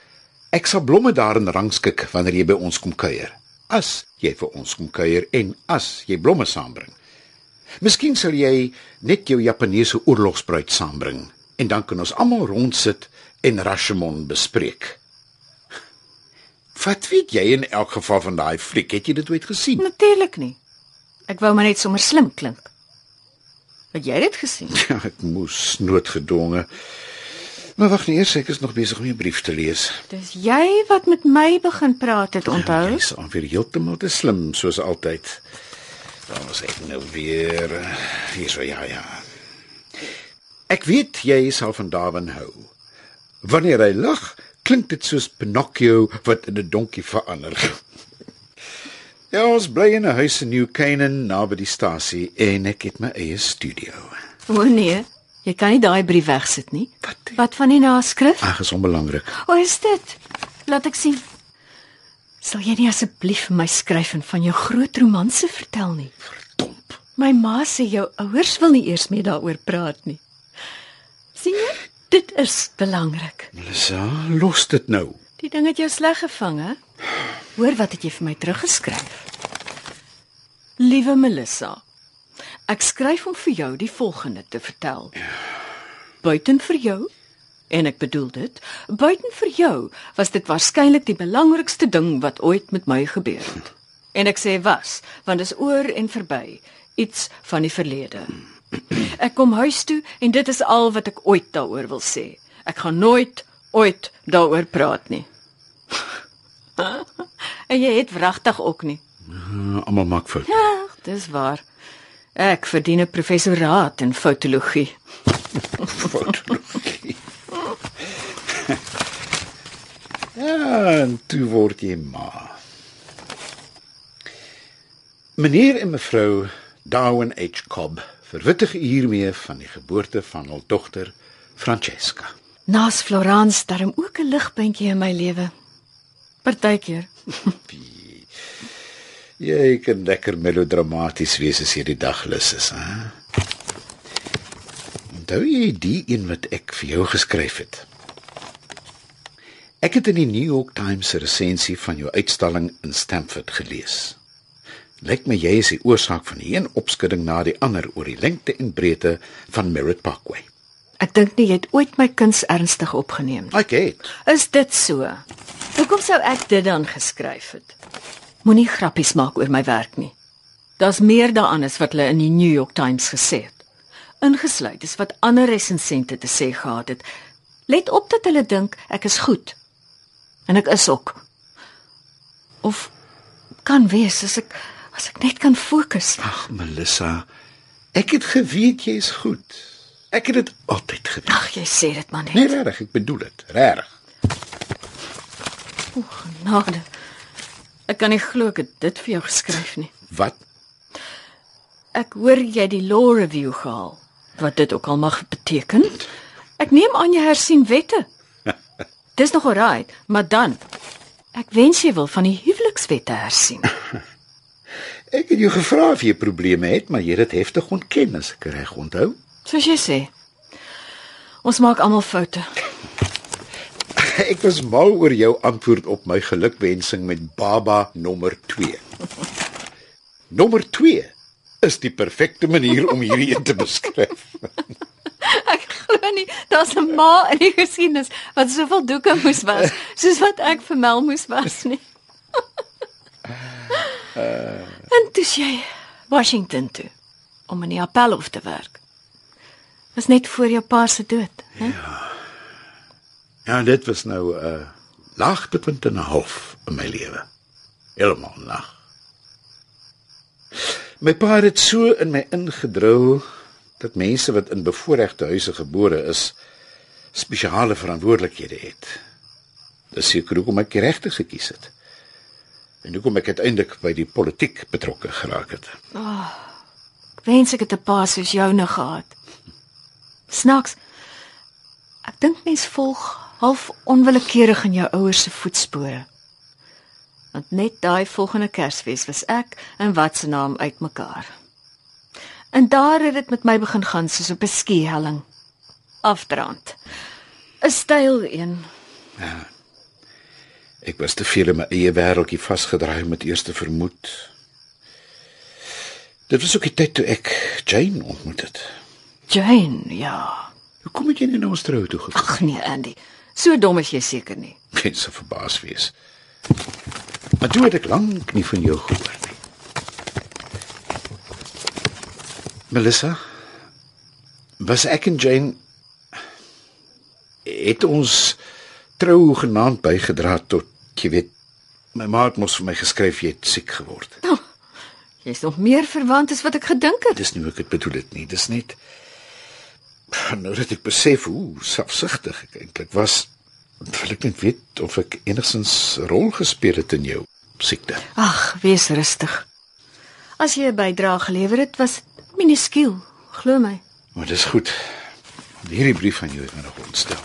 Ek sal blomme daarin rangskik wanneer jy by ons kom kuier. As jy vir ons kom kuier en as jy blomme saambring. Miskien sal jy net jou Japaneese oorlogsbruid saambring en dan kan ons almal rondsit en Rashomon bespreek. Wat weet jy in elk geval van daai fliek? Het jy dit ooit gesien? natuurlik nie. Ek wou maar net sommer slim klink. Het jy dit gesien? Ja, ek moes noodgedwonge. Maar wag nie eers, ek is nog besig om 'n brief te lees. Dis jy wat met my begin praat het, onthou? Jy's alweer heeltemal te slim soos altyd. Dan was ek nou weer hier so ja ja. Ek weet jy sal van Darwin hou. Wanneer hy lag, klink dit soos Pinocchio wat in 'n donkie verander. ja, ons bly in 'n huis in New Canaan naby die stasie en ek het my eie studio. O nee, jy kan nie daai brief wegsit nie. Wat? Wat van die naskrif? Ag, is onbelangrik. O, is dit? Laat ek sien. Sal jy nie asseblief vir my skryf en van jou groot romanse vertel nie? Verdomp. My ma sê jou ouers wil nie eers meer daaroor praat nie. sien jy? Dit is belangrik. Melissa, los dit nou. Die ding het jou sleg gevang, hè? Hoor wat het jy vir my teruggeskryf? Liewe Melissa, ek skryf om vir jou die volgende te vertel. Buiten vir jou en ek bedoel dit, buiten vir jou was dit waarskynlik die belangrikste ding wat ooit met my gebeur het. En ek sê was, want dit is oor en verby, iets van die verlede. Ek kom huis toe en dit is al wat ek ooit daaroor wil sê. Ek gaan nooit ooit daaroor praat nie. en jy het wragtig ook nie. Uh, Almal maak foute. Ja, dis waar. Ek verdien 'n professoraat in fotologie. Fotologie. ja, en toe word jy ma. Meneer en mevrou Darwin H. Cobb verwittig hiermee van die geboorte van hul dogter Francesca. Naas Florence darm ook 'n ligpuntjie in my lewe. Partykeer. Jy kan lekker melodramaties wees as jy die dag lus is, hè? Onthou jy die een wat ek vir jou geskryf het? Ek het in die New York Times se resensie van jou uitstalling in Stamford gelees. Lyk my jy is die oorsaak van die een opskudding na die ander oor die lengte en breedte van Merritt Parkway. Ek dink nie jy het ooit my kuns ernstig opgeneem nie. Ek het. Is dit so? Hoekom sou ek dit dan geskryf het? Moenie grappies maak oor my werk nie. Daar's meer daaraan as wat hulle in die New York Times gesê het. Ingesluit is wat ander resensente te sê gehad het. Let op dat hulle dink ek is goed. En ek is ook. Of kan wees as ek as ek net kan fokus. Ag, Melissa, ek het geweet jy's goed. Ek het dit altyd geweet. Ag, jy sê dit maar net. Nee, regtig, ek bedoel dit. Regtig. Genade. Ek kan nie glo ek het dit vir jou geskryf nie. Wat? Ek hoor jy die law review gehaal. Wat dit ook al mag beteken. Ek neem aan jy hersien wette. Dis nog alright, maar dan ek wens jy wil van die huwelikswette hersien. Ek het jou gevra of jy probleme het, maar jy het dit heftig ontken as ek reg onthou. Soos jy sê. Ons maak almal foute. Ek was mal oor jou antwoord op my gelukwensing met baba nommer 2. Nommer 2 is die perfekte manier om hierdie een te beskryf. Ek glo nie daar's 'n ma in die geskiedenis wat soveel doeke moes was soos wat ek vir Mel moes was nie. en toe sy Washington toe om in die appelhof te werk. Was net voor jou pa se dood, né? Ja, dit was nou 'n uh, laagtepunt en 'n half in my lewe. Helemaal lag. My pa het so in my ingedrou dat mense wat in bevoorregte huise gebore is, spesiale verantwoordelikhede het. Dis seker hoekom ek regte gekies het. En hoekom ek uiteindelik by die politiek betrokke geraak het. Wens ek het 'n pa soos joune gehad. Snaaks. Ek dink mens volg half onwillekeurig in jou ouers se voetspore. Want net daai volgende Kersfees was ek en wat se naam uitmekaar. En daar het dit met my begin gaan soos op 'n skihelling. Afdraand. 'n Styl een. Ek was te veel in my eie wêreldjie vasgedraai om dit eers te vermoed. Dit was ook die tyd toe ek Jane ontmoet het. Jane, ja. Hoe kom jy nie na ons trou toe gekom? Ag nee, Andy. So dom is jy seker nie. Mense verbaas wees. Maar toe het ek lank nie van jou gehoor nie. Melissa, was ek en Jane het ons trou genaamd bygedra tot jy weet my ma het mos vir my geskryf jy het siek geword. Jy's nog meer verwant as wat ek gedink het. Dis nie hoe ek dit bedoel het nie. Dis net nou dat ek besef hoe selfsugtig ek eintlik was, wil ek net weet of ek enigstens rol gespeel het in jou siekte. Ag, wees rustig. As jy 'n bydrae gelewer het, was dit minuskiel, glo my. Maar dis goed. Hierdie brief van jou het my nog ontstel.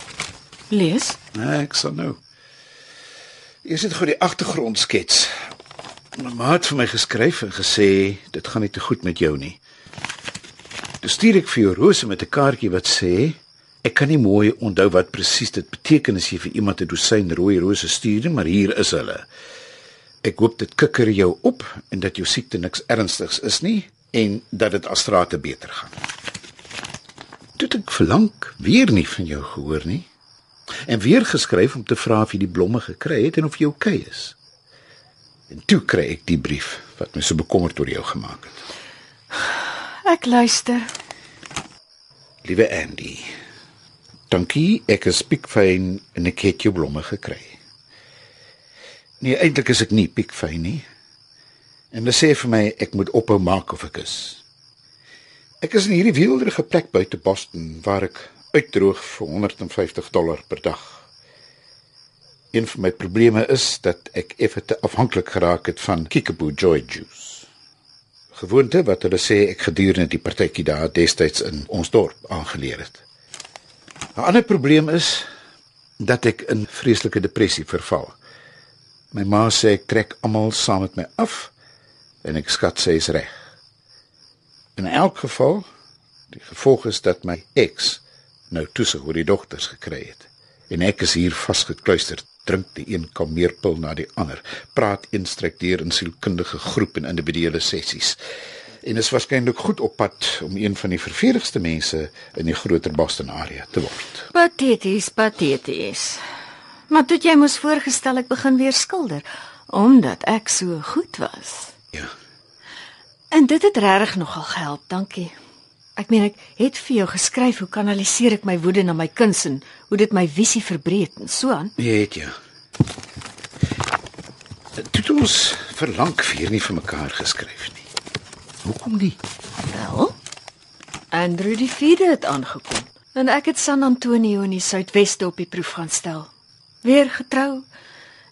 Lees. Nee, ek sal nou. Eers het gou die agtergrond skets. My ma het vir my geskryf en gesê dit gaan nie te goed met jou nie. Toe stuur ek vir jou rose met 'n kaartjie wat sê ek kan nie mooi onthou wat presies dit beteken as jy vir iemand 'n dosyn rooi rose stuur nie, maar hier is hulle. Ek hoop dit kikker jou op en dat jou siekte niks ernstigs is nie en dat dit astrate beter gaan. Het ek verlang weer nie van jou gehoor nie en weer geskryf om te vra of jy die blomme gekry het en of jy oukei okay is. En toe kry ek die brief wat my so bekommerd oor jou gemaak het. Ek luister. Liewe Andy, dankie, ek is piekfyn en ek het jou blomme gekry. Nee, eintlik is ek nie piekfyn nie. En hulle sê vir my ek moet ophou maak of ek is. Ek is in hierdie weelderige plek buite Boston waar ek uitdroog vir 150 dollar per dag. Een van my probleme is dat ek effe te afhanklik geraak het van Kickapoo Joy Juice. Gewoonte wat hulle sê ek gedurende die partytjie daar destyds in ons dorp aangeleer het. 'n Ander probleem is dat ek in vreeslike depressie verval. My ma sê ek trek almal saam met my af en ek skat sy is reg. In elk geval, die gevolg is dat my ex nou toesig oor die dogters gekry het. En ek is hier vasgekluister, drink die een kalmeerpil na die ander, praat een stryk deur in sielkundige groep en individuele sessies. En is waarskynlik goed op pad om een van die verveligste mense in die groter Boston area te word. Pateties, pateties. Maar toe jy mos voorgestel ek begin weer skilder omdat ek so goed was. Ja. En dit het regtig nogal gehelp, dankie. Ek meen ek het vir jou geskryf hoe kanaliseer ek my woede na my kuns en hoe dit my visie verbreek en so aan. Jy het ja. Dit ons verlang vir nie vir mekaar geskryf nie. Hoekom nie? Wel, Andrew die vierde het aangekom en ek het San Antonio in die suidweste op die proef gaan stel. Weer getrou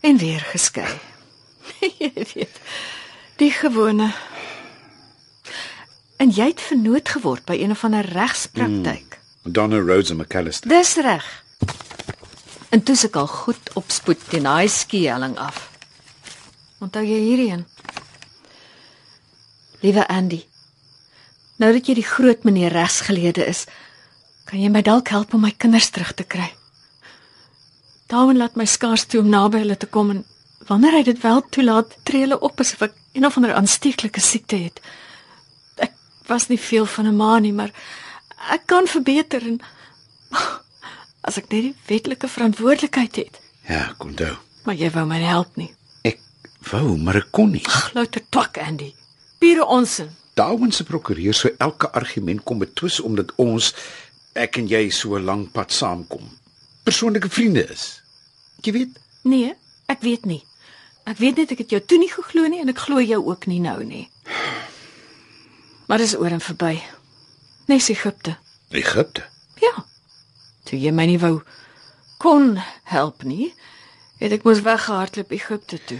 en weer geskei. Jy weet, die gewone. En jy het vernoot geword by een of ander regspraktyk. Donna Rose McAllister. Dis reg. En toe se ek al goed opspoed teen daai skielling af. Onthou jy hierdie een? Liewe Andy. Nou dat jy die groot meneer regsgeleerde is, kan jy my dalk help om my kinders terug te kry. Daarom laat my skaars toe om naby hulle te kom en wanneer hy dit wel toelaat, tree hulle op asof ek een of ander aansteeklike siekte het. Was nie veel van 'n ma nie, maar ek kan verbeter en as ek net die wetlike verantwoordelikheid het. Ja, kon onthou. Maar jy wou my help nie. Ek wou, maar ek kon nie. Ag, louter twak Andy. Pure onsin. Darwin se prokureur sou elke argument kom betwis omdat ons ek en jy so 'n lang pad saamkom. Persoonlike vriende is. Jy weet, Nee, ek weet nie. Ek weet net ek het jou toe nie geglo nie en ek glo jou ook nie nou nie. Maar dis oor en verby. Nes Egipte. Egipte. Ja. Toe jy my nie wou kon help nie, het ek mos weggehardloop Egipte toe.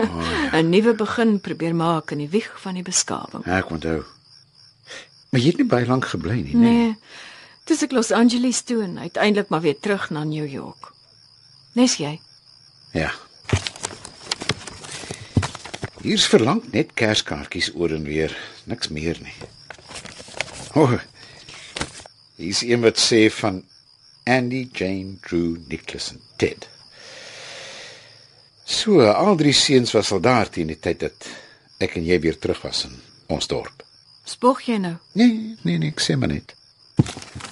Oh, ja. 'n Nuwe begin probeer maak in die wieg van die beskawing. Ja, ek onthou. Maar jy het nie baie lank gebly nie, nee. Nee. Dis ek Los Angeles toe en uiteindelik maar weer terug na New York. Nes jy? Ja. Hier's verlang net kerskaartjies oor en weer, niks meer nie. O. Oh, hier's een wat sê van Andy, Jane, Drew, Nicholas en Ted. So, al drie seuns was al daar teen die tyd dat ek en jy weer terug was in ons dorp. Spog jy nou? Nee, nee, nee, ek sê maar net.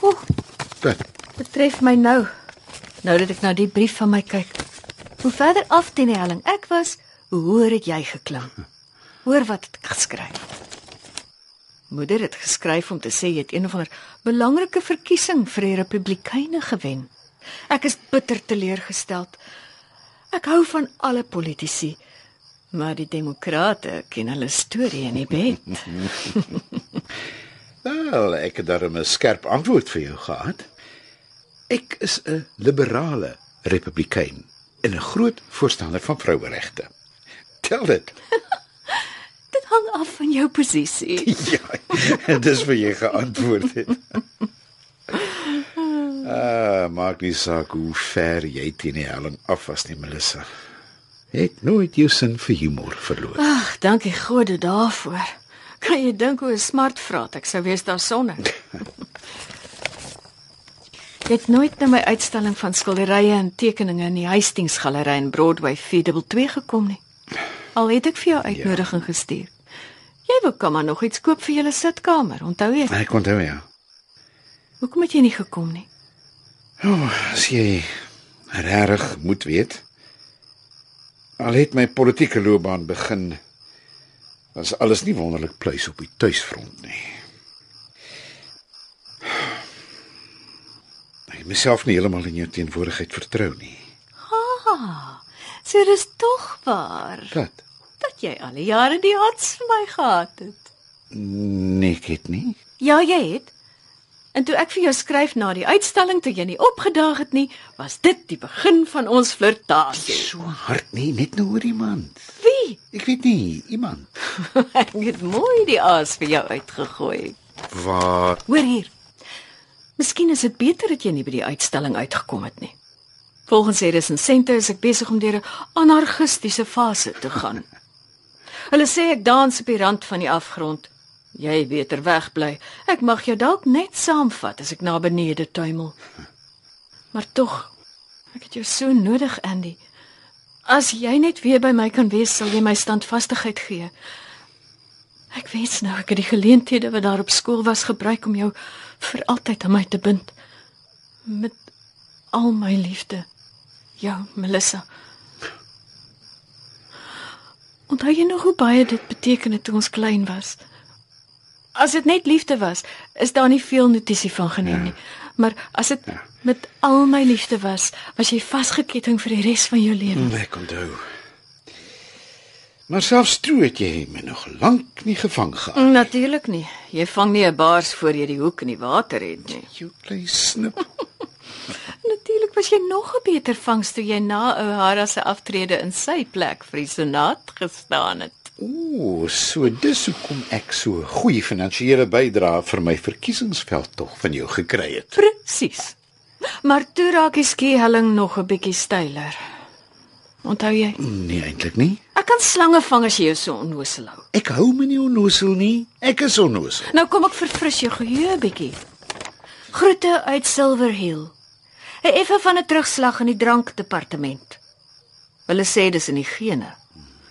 Oek. Wat? Betref my nou. Nou dat ek na die brief van my kyk. Hoe verder af teen die helling ek was, hoor het jy geklim? Hoor wat het geskryf? Moeder het geskryf om te sê jy het een of ander belangrike verkiesing vir die Republikeine gewen. Ek is bitter teleurgesteld. Ek hou van alle politici, maar die Demokrate ken hulle storie in die bed. Wel, ek het daarom 'n skerp antwoord vir jou gehad. Ek is 'n liberale republikein en 'n groot voorstander van vroueregte. Tel dit. dit hang af van jou posisie. ja, dis vir jy geantwoord het. Ah, maak nie saak hoe ver jy teen die helling af was nie, Melissa. Het nooit jou sin vir humor verloor. Ag, dankie Gode daarvoor. Kan jy dink hoe 'n smart vraat ek sou wees daar sonder? Jy het nooit na my uitstalling van skilderye en tekeninge in die Hastings Galery in Broadway 422 gekom nie. Al het ek vir jou uitnodiging ja. gestuur. Jy wou kom maar nog iets koop vir julle sitkamer, onthou jy? Ek onthou ja. Hoekom het jy nie gekom nie? O, oh, as jy regtig moet weet. Al het my politieke loopbaan begin was alles nie wonderlik pleis op die tuisfront nie. Ek myself nie heeltemal in jou teenwoordigheid vertrou nie. Ha. So dis tog waar. Wat? Dat jy al die jare die harts vir my gehad het. Nee, ek het nie. Ja, jy het. En toe ek vir jou skryf na die uitstalling toe jy nie opgedaag het nie, was dit die begin van ons flirtasie. So hard nie, net nou oor iemand. Wie? Ek weet nie, iemand. ek het mooi die aas vir jou uitgegooi. Waar? Hoor hier. Miskien is dit beter dat jy nie by die uitstalling uitgekom het nie. Volgens hierdie resensente is ek besig om deur 'n anarchistiese fase te gaan. Hulle sê ek dans op die rand van die afgrond Jy beter wegbly. Ek mag jou dalk net saamvat as ek na benede tuimel. Maar tog, ek het jou so nodig, Andy. As jy net weer by my kan wees, sal jy my standvastigheid gee. Ek weet nou ek het die geleenthede wat daar op skool was gebruik om jou vir altyd aan my te bind met al my liefde. Jou, Melissa. Onthou jy nog hoe baie dit beteken het toe ons klein was? As dit net liefde was, is daar nie veel notisie van geneem ja. nie. Maar as dit ja. met al my liefde was, was jy vasgeketting vir die res van jou lewe. Nee, ek onthou. Maar selfs toe het jy my nog lank nie gevang gehad. Natuurlik nie. Jy vang nie 'n baars voor jy die hoek in die water het nie. You play snip. Natuurlik was jy nog 'n beter vangs toe jy na O'Hara se aftrede in sy plek vir die senaat gestaan het. Ooh, so dis hoekom ek so goeie finansiële bydrae vir my verkiesingsveld tog van jou gekry het. Presies. Maar toe raak die skihelling nog 'n bietjie steiler. Onthou jy? Nee, eintlik nie. Ek kan slange vang as jy jou so onnosel hou. Ek hou my nie onnosel nie. Ek is onnosel. Nou kom ek verfris jou geheue 'n bietjie. Groete uit Silver Hill. 'n Effe van 'n terugslag in die drankdepartement. Hulle sê dis in die gene.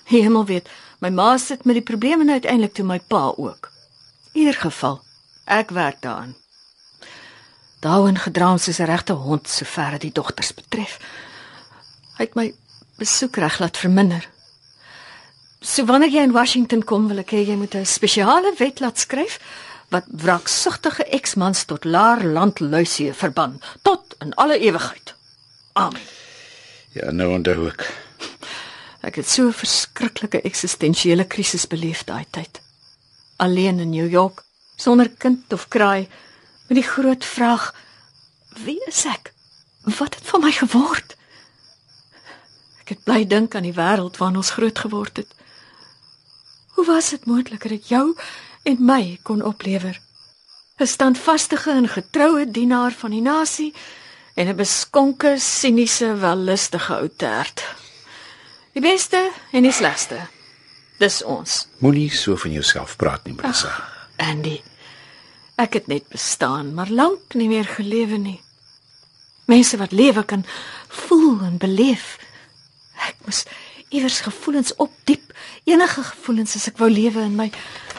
Hemel weet, My ma sit met die probleme en uiteindelik toe my pa ook. In ieder geval, ek werk daaraan. Daarin gedraam soos 'n regte hond sover dit die dogters betref. Hy het my besoekreg laat verminder. So wanneer jy in Washington kom, wil ek hê jy moet 'n spesiale wet laat skryf wat wraksugtige eksmans tot laar landluisie verban tot in alle ewigheid. Amen. Ja, nou onthou ek. Ek het so 'n verskriklike eksistensiële krisis beleef daai tyd. alleen in New York, sonder kind of kraai, met die groot vraag: Wie is ek? Wat het van my geword? Ek het bly dink aan die wêreld waarin ons groot geword het. Hoe was dit moontlik dat ek jou en my kon oplewer? 'n Standvastige en getroue dienaar van die nasie en 'n beskonke, siniese, wellustige ou tert. Die beste en die slegste. Dis ons. Moenie so van jouself praat nie, Melissa. Andy. Ek het net bestaan, maar lank nie meer gelewe nie. Mense wat lewe kan voel en beleef. Ek moes iewers gevoelens opdiep, enige gevoelens as ek wou lewe in my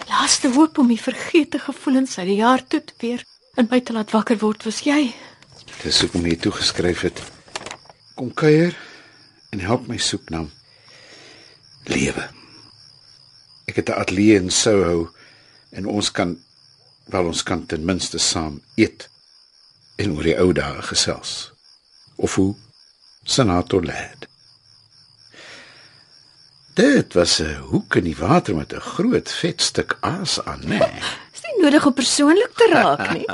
laaste hoop om die vergete gevoelens uit die jaar toe te weer in my te laat wakker word was jy. Dis hoekom jy toegeskryf het. Kom kuier en help my soek na lewe. Ek het 'n ateljee in Soho en ons kan wel ons kan ten minste saam eet en oor die ou dae gesels. Of hoe senator Ladd. Dit was 'n hoek in die water met 'n groot vet stuk aas aan, né? Nee. Is nie nodig om persoonlik te raak nie.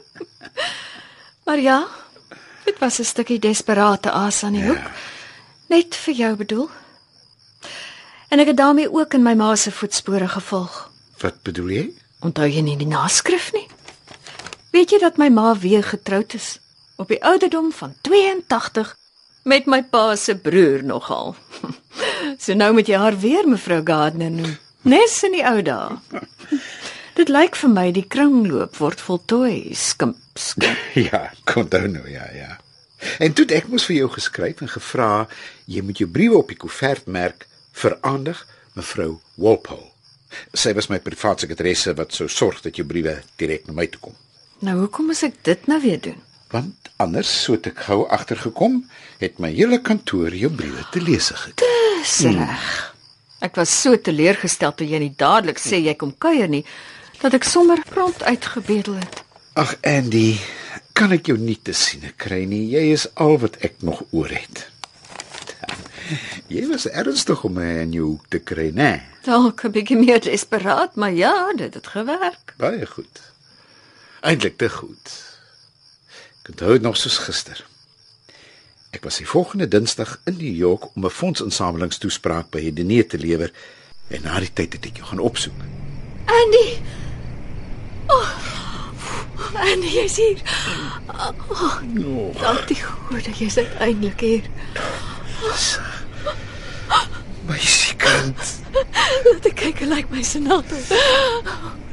maar ja, dit was 'n stukkie desperate aas aan die hoek. Net vir jou bedoel. En ek het daarmee ook in my ma se voetspore gevolg. Wat bedoel jy? Onthou jy nie die naskrif nie? Weet jy dat my ma weer getroud is op die ouderdom van 82 met my pa se broer nogal. so nou moet jy haar weer mevrou Gardner noem. Nes in die ou dae. Dit lyk vir my die kringloop word voltooi, skimp, skimp. Ja, kon dan nou ja, ja. En toe ek mos vir jou geskryf en gevra jy moet jou briewe op die koevert merk veraandig mevrou Walpole. Sy was my privaat sekretaresse wat sou sorg dat jou briewe direk na my toe kom. Nou hoekom moet ek dit nou weer doen? Want anders sou ek gou agtergekom het my hele kantoor jou briewe te lees gekry. Dis reg. Ek was so teleurgestel toe jy nie dadelik sê jy kom kuier nie dat ek sommer prompt uitgebedel het. Ag Andy, kan ek jou nie te sien kry nie. Jy is al wat ek nog oor het. Jy was ernstig om my in jou hoek te kry, né? Dalk 'n bietjie meer desperaat, maar ja, dit het gewerk. Baie goed. Eintlik te goed. Ek onthou dit nog soos gister. Ek was die volgende Dinsdag in New York om 'n fondsinsamelingstoespraak by 'n diner te lewer en na die tyd het ek jou gaan opsoek. Andy. Oh. Andy, jy's hier. Oh, No. dankie God dat jy's uiteindelik hier. My kind. Laat ek kyk hoe lyk my sonate.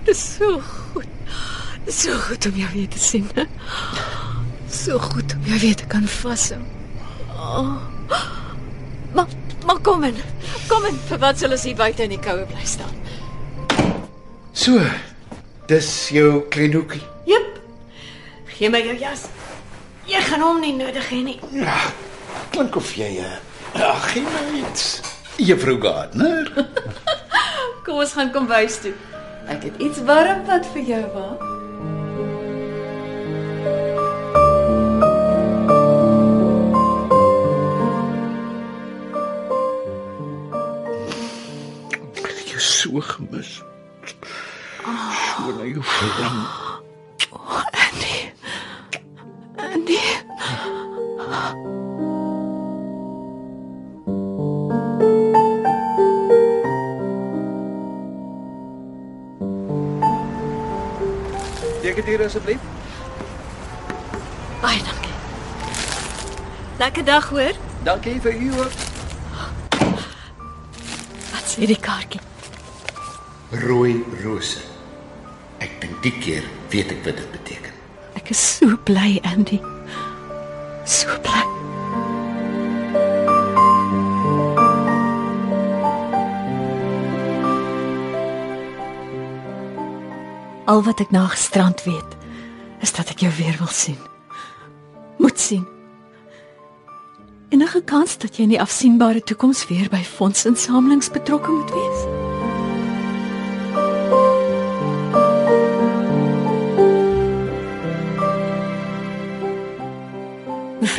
Dis so goed. Dis so goed om jou weer te sien. So goed om jou weer te kan vashou. Oh. Maar maar kom in. Kom in. Vir wat sal ons hier buite in die koue bly staan? So. Dis jou klein hoekie. Jep. Gee my jou jas. Jy gaan hom nie nodig hê nie. Ja. Klink of jy uh, ag, gee my iets. Juffrou Gardner. Kom ons gaan kombuis toe. Ek het iets warm wat vir jou wag. Jou so gemis. So na jou verlang. Andy. Andy. Dekker hier asseblief. Baie dankie. Lekker dag hoor. Dankie vir u ook. Wat sê die kaartjie? Rooi rose. Ek dink die keer weet ek wat dit beteken. Ek is so bly, Andy. So bly. Al wat ek na gisterand weet, is dat ek jou weer wil sien. Moet sien. Enige kans dat jy in die afsienbare toekoms weer by fondsinsamelings betrokke moet wees?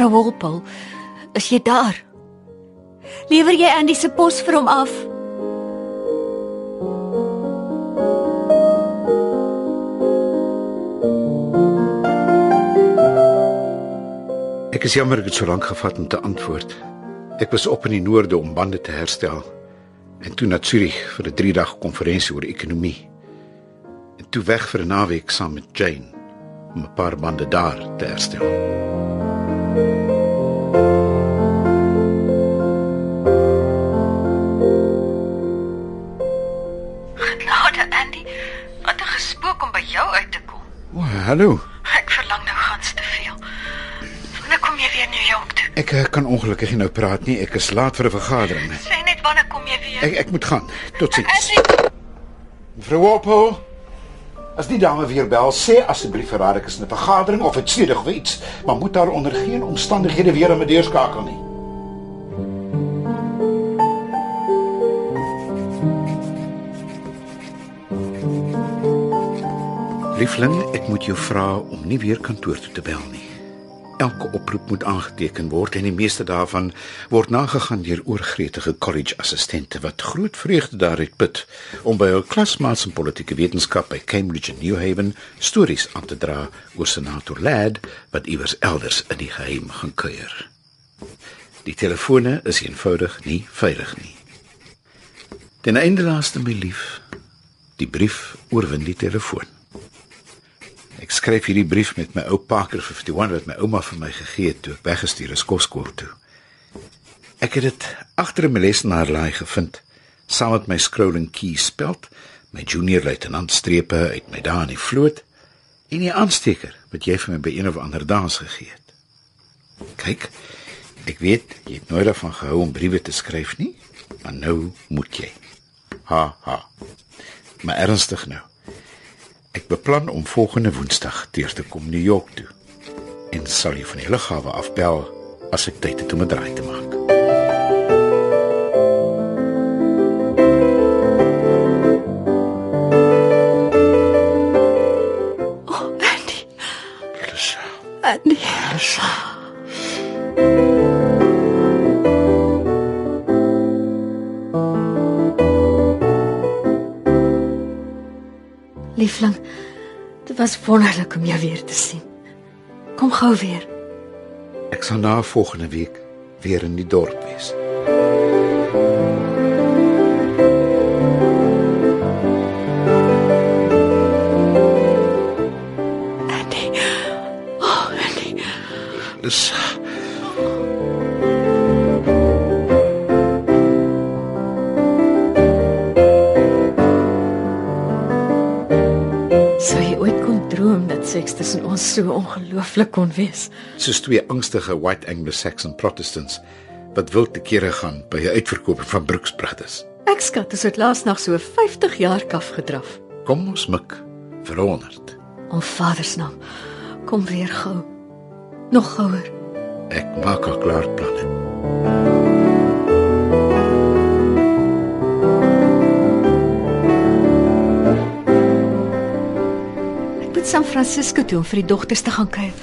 Mevrou Wolpel, is jy daar? Lewer jy Andy se pos vir hom af? Ek is jammer ek het so lank gevat om te antwoord. Ek was op in die noorde om bande te herstel en toe na Zurich vir 'n 3-dag konferensie oor ekonomie. En toe weg vir 'n naweek saam met Jane om 'n paar bande daar te herstel. Genade Andy, wat 'n gespook om by jou uit te kom. O, hallo. Ek verlang nou gans te veel. Wanneer kom jy weer New York toe? Ek eh, kan ongelukkig nie nou praat nie. Ek is laat vir 'n vergadering. Sê net wanneer kom jy weer? Ek ek moet gaan. Totsiens. Andy, Mevrou Walpole, as die dame weer bel, sê asseblief vir haar ek is in 'n vergadering of iets snedig of iets, maar moet haar onder geen omstandighede weer aan my deur skakel nie. Liefling, ek moet jou vra om nie weer kantoor toe te bel nie. Elke oproep moet aangeteken word en die meeste daarvan word nagegaan deur oorgretige college assistente wat groot vreugde daaruit put om by hul klasmaats in politieke wetenskap by Cambridge en New Haven stories aan te dra oor senator Ladd wat iewers elders in die geheim gaan kuier. Die telefone is eenvoudig nie veilig nie. Ten einde laaste my lief, die brief oorwin die telefoon. Ek skryf hierdie brief met my ou Parker 51 wat my ouma vir my gegee het toe ek weggestuur is kosskool toe. Ek het dit agter 'n lesenaarlaai gevind, saam met my scrolling key speld, my junior luitenant strepe uit my dae in die vloot en die aansteker wat jy vir my by een of ander dans gegee het. Kyk, ek weet jy het nooit daarvan gehou om briewe te skryf nie, maar nou moet jy. Ha ha. Maar ernstig nou. Ek beplan om volgende Woensdag teer te kom New York toe. En sal jy van die lughawe af bel as ek tyd het om 'n draai te maak. Was wonderlik om jou weer te sien. Kom gou weer. ek sal na volgende week weer in die dorp wees. So ongelooflik kon wees? soos twee angstige white Anglo-Saxon Protestants wat wild te kere gaan by 'n uitverkoop van Brooksbrothers. Ek skat ons het laasnag so 50 jaar kaf gedraf. Kom ons mik vir 100. Om Vader se naam. Kom weer gou. Nog gouer. Ek maak al klaar planne. San Francisco toe om vir die dogters te gaan kuier.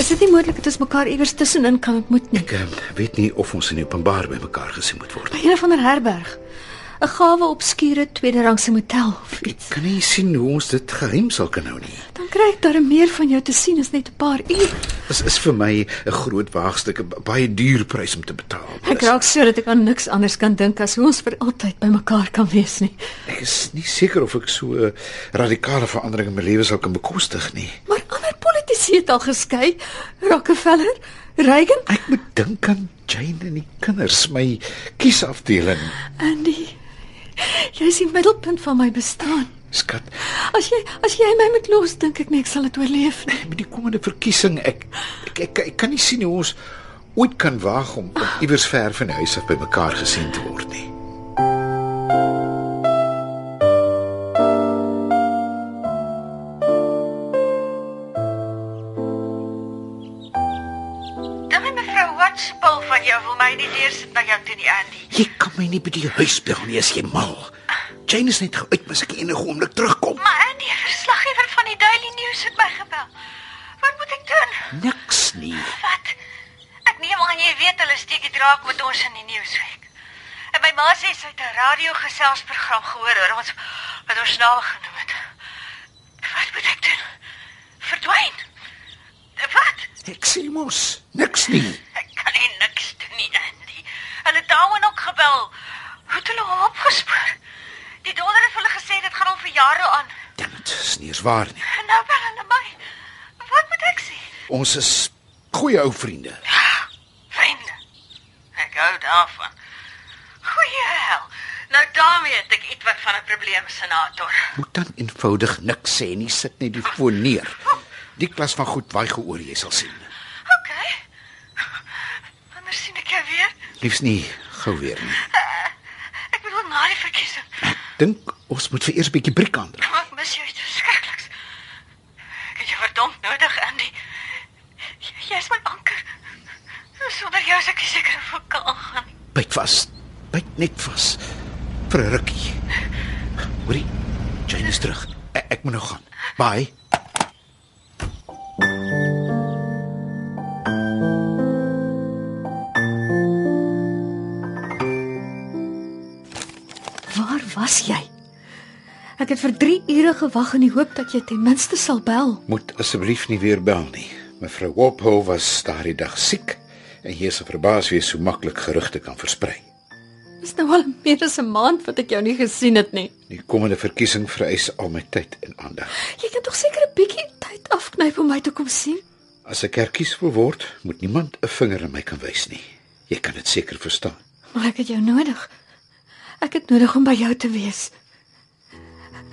Is dit nie moontlik dat ons mekaar iewers tussenin kan ontmoet nie? Ek eh, weet nie of ons in die openbaar by mekaar gesien moet word. By een van 'n herberg. 'n Gawe obskure tweede rangse motel of iets. Kan nie sien hoe ons dit geheim sal kan hou nie. Kry ek daar meer van jou te sien as net 'n paar uur. Dit is vir my 'n groot waagstuk, 'n baie duur prys om te betaal. Ek raak so dat ek aan niks anders kan dink as hoe ons vir altyd by mekaar kan wees nie. Ek is nie seker of ek so 'n radikale verandering in my lewe sal kan bekostig nie. Maar ander politici het al geskei. Rockefeller, Reagan, Ek moet dink aan Jane en die kinders, my kiesafdeling. Andy. Jy is die middelpunt van my bestaan. Skat, As jy as jy my moet los, dink ek nie ek sal dit oorleef nie. met die komende verkiesing, ek ek, ek ek kan nie sien hoe ons ooit kan waag om, om iewers ver van die huis af by mekaar gesien te word nie. dan mevrou Watspul van jou wil my nie deur sit na jou toe nie, Andy. Jy kan my nie by die huis bel nie as jy mal. Jane is net uit, maar as ek enige oomblik terugkom. Maar Andy, 'n verslaggewer van die Daily News het my gebel. Wat moet ek doen? Niks nie. Wat? Ek neem aan jy weet hulle steek dit raak met ons in die nuusweek. En my ma sê sy het 'n radiogeselsprogram gehoor oor ons wat ons naam genoem het. Wat moet ek doen? Verdwyn? Wat? Ek sê mos, niks niks nie. Ek kan nie niks doen nie, Andy. Hulle het daaroor ook gebel. Hoe het hulle hom opgespoor? Die donder het vir hulle gesê dit gaan al vir jare aan. Dit is nie eens waar nie. En nou bel hulle my. Wat moet ek sê? Ons is goeie ou vriende. Vriende. Ek hou daarvan. Goeie hel. Nou daarmee het ek iets wat van 'n probleem, senator. Moet dan eenvoudig niks sê nie, sit net die foon neer. Die klas van goed waai geoor, jy sal sien. OK. Wanneer sien ek jou weer? Liefs nie gou weer nie. Ek bedoel na die verkiesing. Dink ons moet vir eers 'n bietjie brik aandra. Ek mis jou verskrikliks. Ek het jou verdomd nodig, Andy. Jy- Jy is my anker. Sonder jou is ek seker ek kan gaan. Byt vas. Byt net vas. Vir 'n rukkie. Hoorie. Jane is terug. Ek, ek moet nou gaan. Bye. Was jy? Ek het vir 3 ure gewag in die hoop dat jy ten minste sal bel. Moet asseblief nie weer bel nie. Mevrou Walpole was daardie dag siek en jy is verbaas wees so maklik gerugte kan versprei. Dis nou al meer as 'n maand wat ek jou nie gesien het nie. Die komende verkiesing vereis al my tyd en aandag. Jy kan tog seker 'n bietjie tyd afknyp om my te kom sien. As ek herkies wil word, moet niemand 'n vinger aan my kan wys nie. Jy kan dit seker verstaan. Maar ek het jou nodig. Ek het nodig om by jou te wees.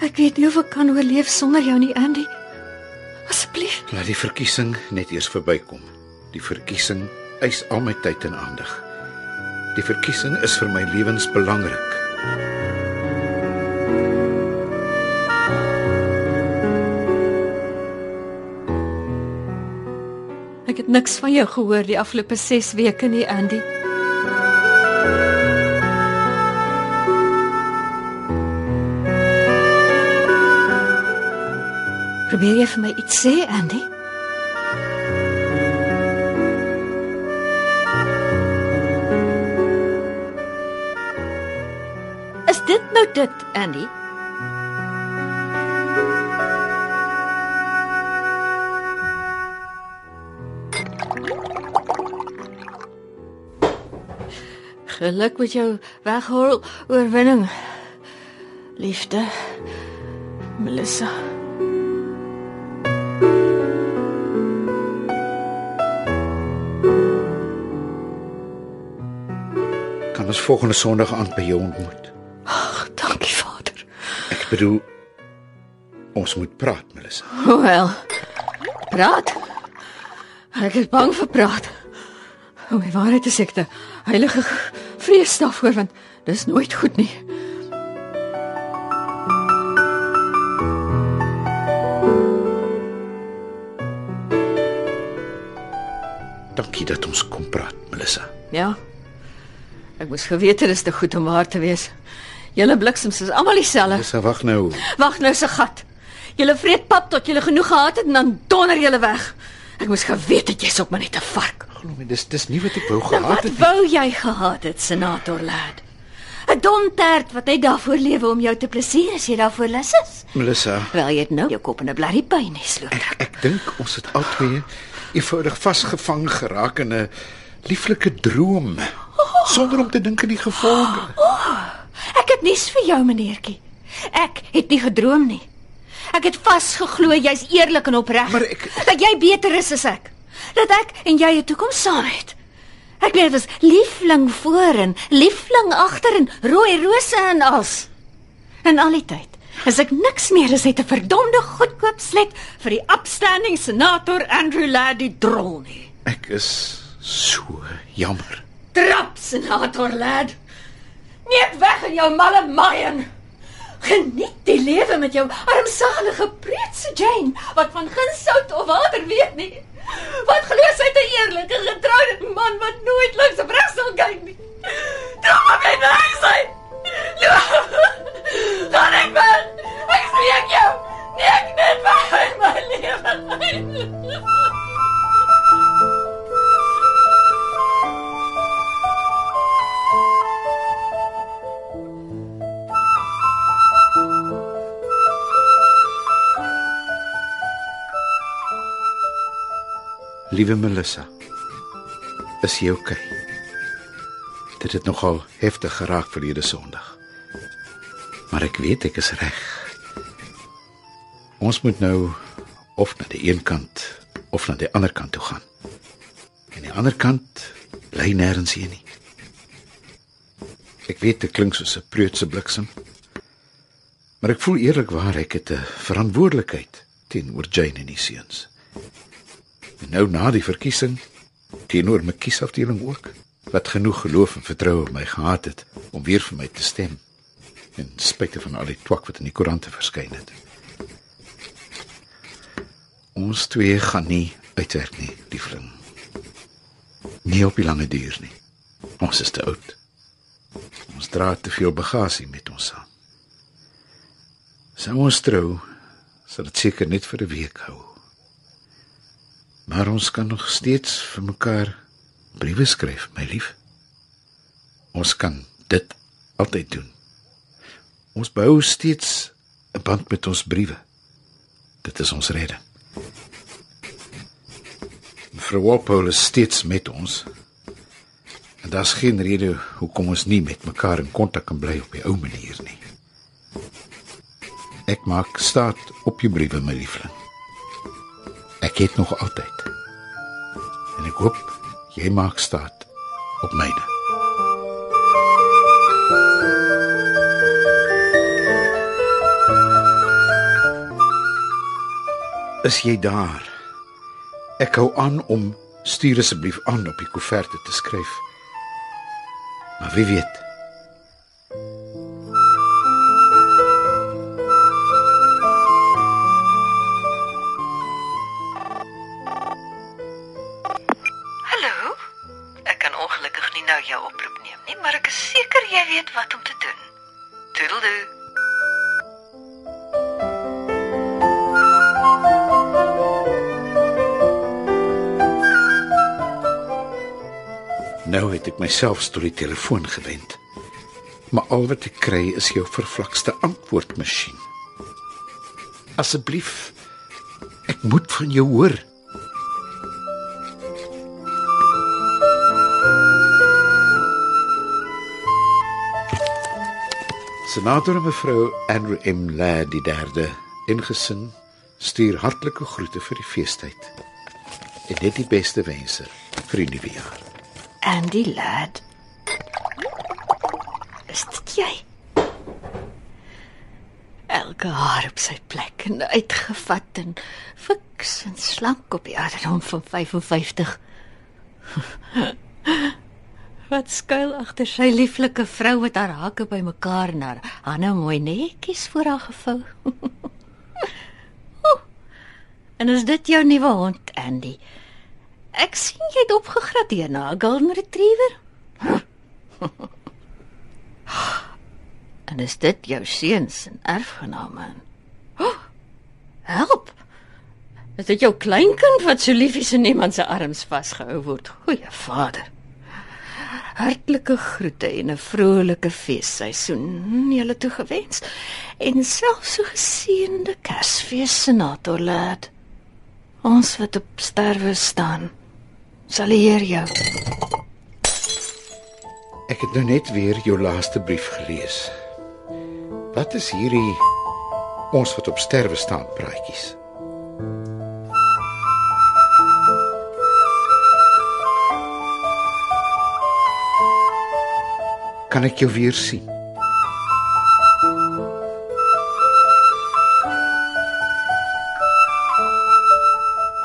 Ek weet nie of ek kan oorleef sonder jou nie, Andy. Asseblief. Laat die verkiesing net eers verbykom. Die verkiesing eis al my tyd en aandag. Die verkiesing is vir my lewensbelangrik. Ek het niks van jou gehoor die afgelope 6 weke nie, Andy. Probeer jy vir my iets sê, Andy? Is dit nou dit, Andy? Geluk met jou weghol oorwinning. Liefde. Melissa. Volgende Sondag aand by jou ontmoet? Ag, dankie Vader. Ek bedoel ons moet praat, Melissa. Wel. Praat. Ek is bang vir praat. Om die waarheid te sê, ek 'n heilige vrees daarvoor want dis nooit goed nie. Dankie dat ons kom praat, Melissa. Ja. Ek moes geweet het dis te goed om waar te wees. Julle bliksems is almal dieselfde. Melissa, wag nou. Wag nou se gat. Julle vreet pap tot julle genoeg gehad het en dan donder julle weg. Ek moes geweet het jy's op maar net 'n vark. Glo my, dis dis nie wat ek wou Nou, gehad wat het nie. wou jy gehad het, senator lad? 'n Dom tert wat net daarvoor lewe om jou te plesier as jy daarvoor lus is. Melissa, Wel jy het nou jou kop in 'n blerrie pyn gesloop. ek ek dink ons het albei eenvoudig vasgevang geraak in 'n lieflike droom sonder om te dink aan die gevolge. Ek het nuus vir jou, meneertjie. Ek het nie gedroom nie. Ek het vasgeglo jy's eerlik en opreg. Maar ek- dat jy beter is as ek. Dat ek en jy 'n toekoms saam het. Ek weet dit was liefling voor en liefling agter en rooi rose en als. En al die tyd is ek niks meer as net 'n verdomde goedkoop slet vir die upstanding senator Andrew Ladd die drol nie. Ek is so jammer. Trap, senator lad. Net weg in jou malle maaien. Geniet die lewe met jou armsalige preetse Jane wat van geen sout of water weet nie. Wat glo sy 'n eerlike getroude man wat nooit links of regs sal kyk nie. Dra maar my na huis uit. Gaan ek wel. Ek spreek jou. Nee, ek net weg uit my lewe. Liewe Melissa. Is jy oukei? Okay? Dit het nogal heftig geraak verlede Sondag. Maar ek weet ek is reg. Ons moet nou of na die een kant of na die ander kant toe gaan. En die ander kant bly nêrens hier nie. Ek weet dit klink soos 'n preutse bliksem. Maar ek voel eerlikwaar ek het 'n verantwoordelikheid teenoor Jane en die seuns. En nou na die verkiesing teenoor my kiesafdeling ook wat genoeg geloof en vertroue in my gehad het om weer vir my te stem en spite van al die twak wat in die koerante verskyn het. Ons twee gaan nie uitwerk nie, liefling. Nie op die lange duur nie. Ons is te oud. Ons dra te veel bagasie met ons saam. Sou ons trou, sal dit seker net vir 'n week hou. Maar ons kan nog steeds vir mekaar briewe skryf, my lief. Ons kan dit altyd doen. Ons bou steeds 'n band met ons briewe. Dit is ons redding. Mevrou Walpole is steeds met ons. En daar's geen rede hoekom ons nie met mekaar in kontak kan bly op die ou manier nie. Ek maak staat op jou briewe, my liefling. Ek het nog altyd. En ek hoop jy maak staat op myne. Is jy daar? Ek hou aan om stuur asseblief aan op die koeverte te skryf. Maar wie weet? Myself tot die telefoon gewend. Maar al wat ek kry is jou vervlakste antwoordmasjien. Asseblief, ek moet van jou hoor. Senator mevrou Andrew M. Ladd die derde ingesin stuur hartlike groete vir die feestyd. En net die beste wense vir die nuwe jaar. Andy lad. Is dit jy? Elke haar op sy plek en uitgevat en fiks en slank op die ouderdom van 55. Wat skuil agter sy lieflike vrou met haar hake bymekaar en haar hande mooi netjies voor haar gevou. En is dit jou nuwe hond, Andy? Ek sien jy het opgegradeer na 'n golden retriever. en is dit jou seuns en erfgename? Oh, help. Is dit jou kleinkind wat so liefies in iemand se arms vasgehou word? Goeie Vader. Hartlike groete en 'n vrolike feesseisoen julle toegewens en selfs so geseënde Kersfees senator lad. Ons wat op sterwe staan sal eer jou. Ek het nou net weer jou laaste brief gelees. Wat is hierdie ons wat op sterwe staan praatjies? Kan ek jou weer sien?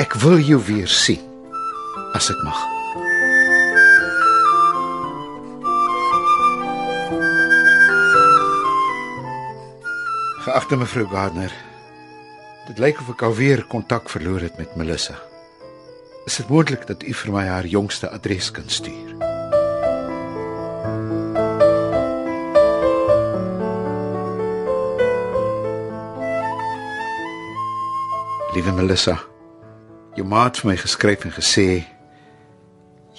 Ek wil jou weer sien as ek mag. Geagte mevrou Gardner, dit lyk of ek alweer kontak verloor het met Melissa. Is dit moontlik dat u vir my haar jongste adres kan stuur? Liewe Melissa, jou ma het vir my geskryf en gesê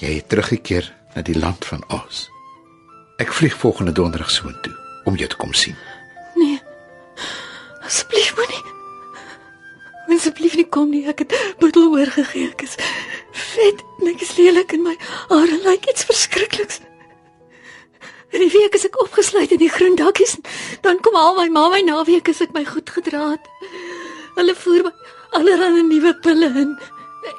jy het teruggekeer na die land van Oz. Ek vlieg volgende donderdag soontoe om jou te kom sien. Nee. Asseblief moenie. Asseblief nie kom nie. Ek het boedel oorgegee. Ek is vet en ek is lelik en my hare lyk iets verskrikliks. En die week as ek opgesluit in die groen dakkies, dan kom al my ma my naweek as ek my goed gedra het. Hulle voer my allerlei nuwe pille in.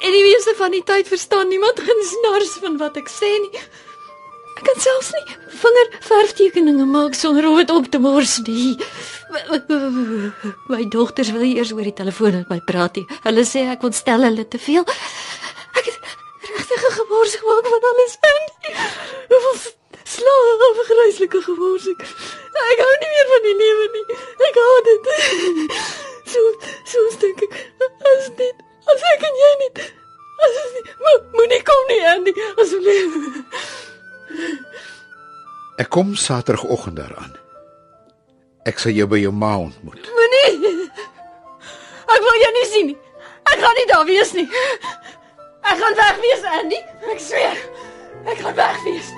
En die meeste van die tyd verstaan niemand gensnars van wat ek sê nie. Ek kan selfs nie vingerverftekeninge maak sonder om dit op te mors nie. My dogters wil eers oor die telefoon met my praat. nie. Hulle sê ek ontstel hulle te veel. Ek het regtig gemors gemaak van alles in. Hoeveel slaap grystelike gemors ek. Ek hou nie meer van die lewe nie. Ek haat dit. So so dink ek as dit as ek en jy nie as nie mo- moenie kom nie Andy asseblief. Ek kom Saterdagoggend daaraan. Ek sal jou by jou ma ontmoet. Moenie. Ek wil jou nie sien nie. Ek gaan nie daar wees nie. Ek gaan weg wees, Andy. Ek sweer. Ek gaan weg wees.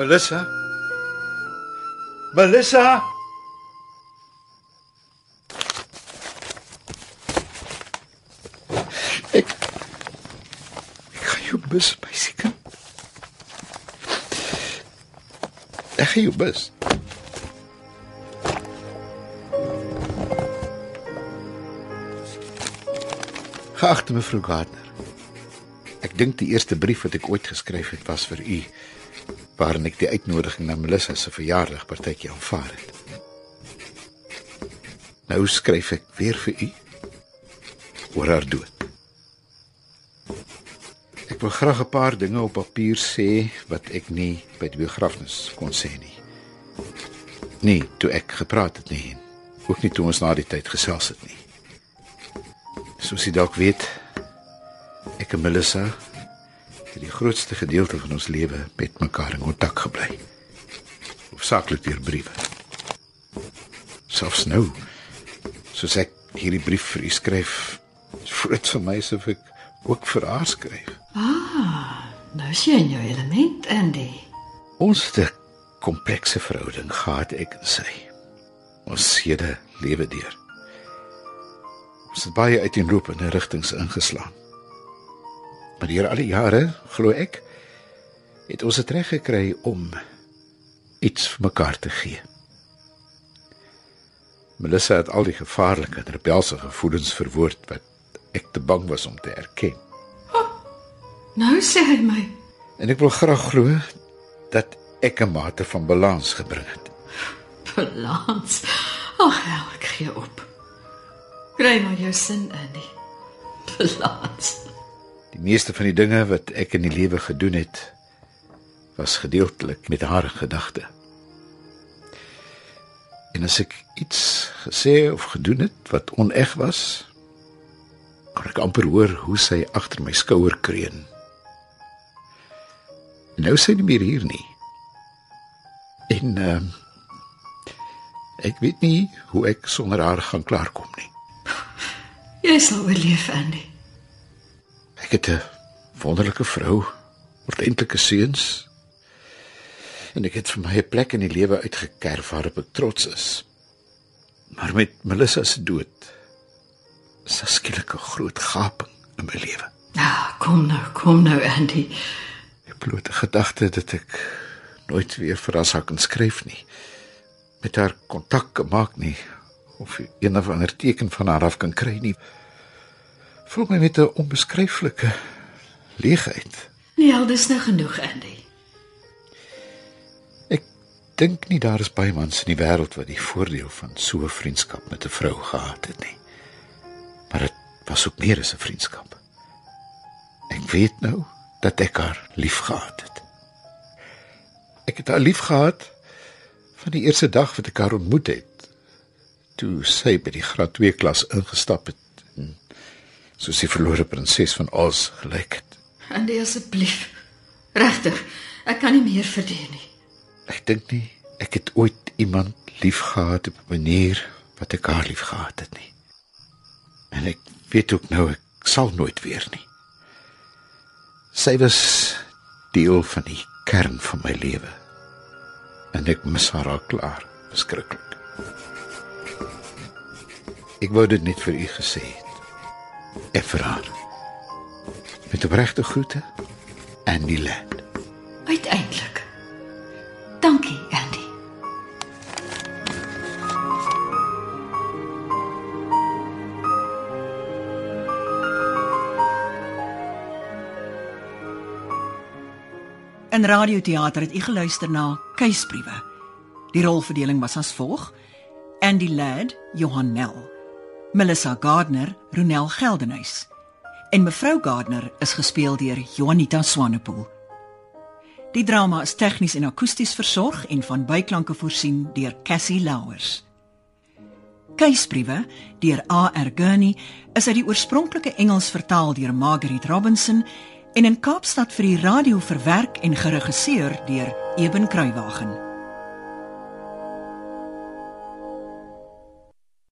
Melissa? Melissa? Ek Ek gaan jou bus, my seker. Ek gaan jou bus. Geagte mevrou Gardner. Ek dink die eerste brief wat ek ooit geskryf het was vir u waarin ek die uitnodiging na Melissa se verjaardag partytjie aanvaar het. Nou skryf ek weer vir u oor haar dood. Ek wil graag 'n paar dinge op papier sê wat ek nie by die begrafnis kon sê nie. Nee, toe ek gepraat het nie. Ook nie toe ons na die tyd gesels het nie. Soos jy dalk weet, ek en Melissa grootste gedeelte van ons lewe met mekaar in kontak gebly. Hoofsaaklik deur briewe. Selfs nou, soos ek hierdie brief vir u skryf, voel dit vir my asof ek ook vir haar skryf. Nou is jy in jou element, Andy. Ons het 'n komplekse verhouding gehad ek en sy. Ons sede lewe deur. Ons het baie uiteenlopende rigtings ingeslaan. Deur al die jare, glo ek, het ons dit reg gekry om iets vir mekaar te gee. Melissa het al die gevaarlike en rebelse gevoelens verwoord wat ek te bang was om te erken. Nou sê hy my. En ek wil graag glo dat ek 'n mate van balans gebring het. Balans. Ag, hel, ek gee op. Kry maar jou sin, Andy. Balans. Die meeste van die dinge wat ek in die lewe gedoen het, was gedeeltelik met haar gedagte. En as ek iets gesê of gedoen het wat oneg was, kon ek amper hoor hoe sy agter my skouer kreun. Nou sy nie meer hier nie. En ehm uh, ek weet nie hoe ek sonder haar gaan klaarkom nie. Jy sal oorleef, Andy. Ek het 'n wonderlike vrou, ordentlike seuns. En ek het vir my 'n plek in die lewe uitgekerf waarop ek trots is. Maar met Melissa se dood is daar skielik 'n groot gaping in my lewe. Ja, kom nou, kom nou, Andy. Die blote gedagte dat ek nooit weer vir haar sal kan skryf nie. Met haar kontak maak nie of een of ander teken van haar af kan kry nie. Voel my met 'n onbeskryflike leegheid. Nee, al dis nou genoeg, Andy. Ek dink nie daar is baie mans in die wêreld wat die voordeel van so 'n vriendskap met 'n vrou gehad het nie. Maar dit was ook meer as 'n vriendskap. Ek weet nou dat ek haar liefgehad het. Ek het haar liefgehad van die eerste dag wat ek haar ontmoet het. Toe sy by die graad 2 klas ingestap het soos die verlore prinses van Oz gelyk het. Andy, asseblief. Regtig, ek kan nie meer verdien nie. Ek dink nie ek het ooit iemand liefgehad op 'n manier wat ek haar liefgehad het nie. En ek weet ook nou ek sal nooit weer nie. Sy was deel van die kern van my lewe. En ek mis haar al klaar, beskruiklik. Ek wou dit net vir u gesê het. Haar. Met opregte groete en die lad. Uiteindelik. Dankie, Andy. In radioteater het u geluister na Keisbriewe. Die rolverdeling was as volg: Andy Ladd, Johan Nel, Melissa Gardner, Ronel Geldenhuys. En mevrou Gardner is gespeel deur Juanita Swanepoel. Die drama is tegnies en akoesties versorg en van byklanke voorsien deur Cassie Louwers. Keisbriewe deur A.R. Gurney is uit die oorspronklike Engels vertaal deur Margaret Robinson en in Kaapstad vir die radio verwerk en geregisseer deur Eben Kruiwagen.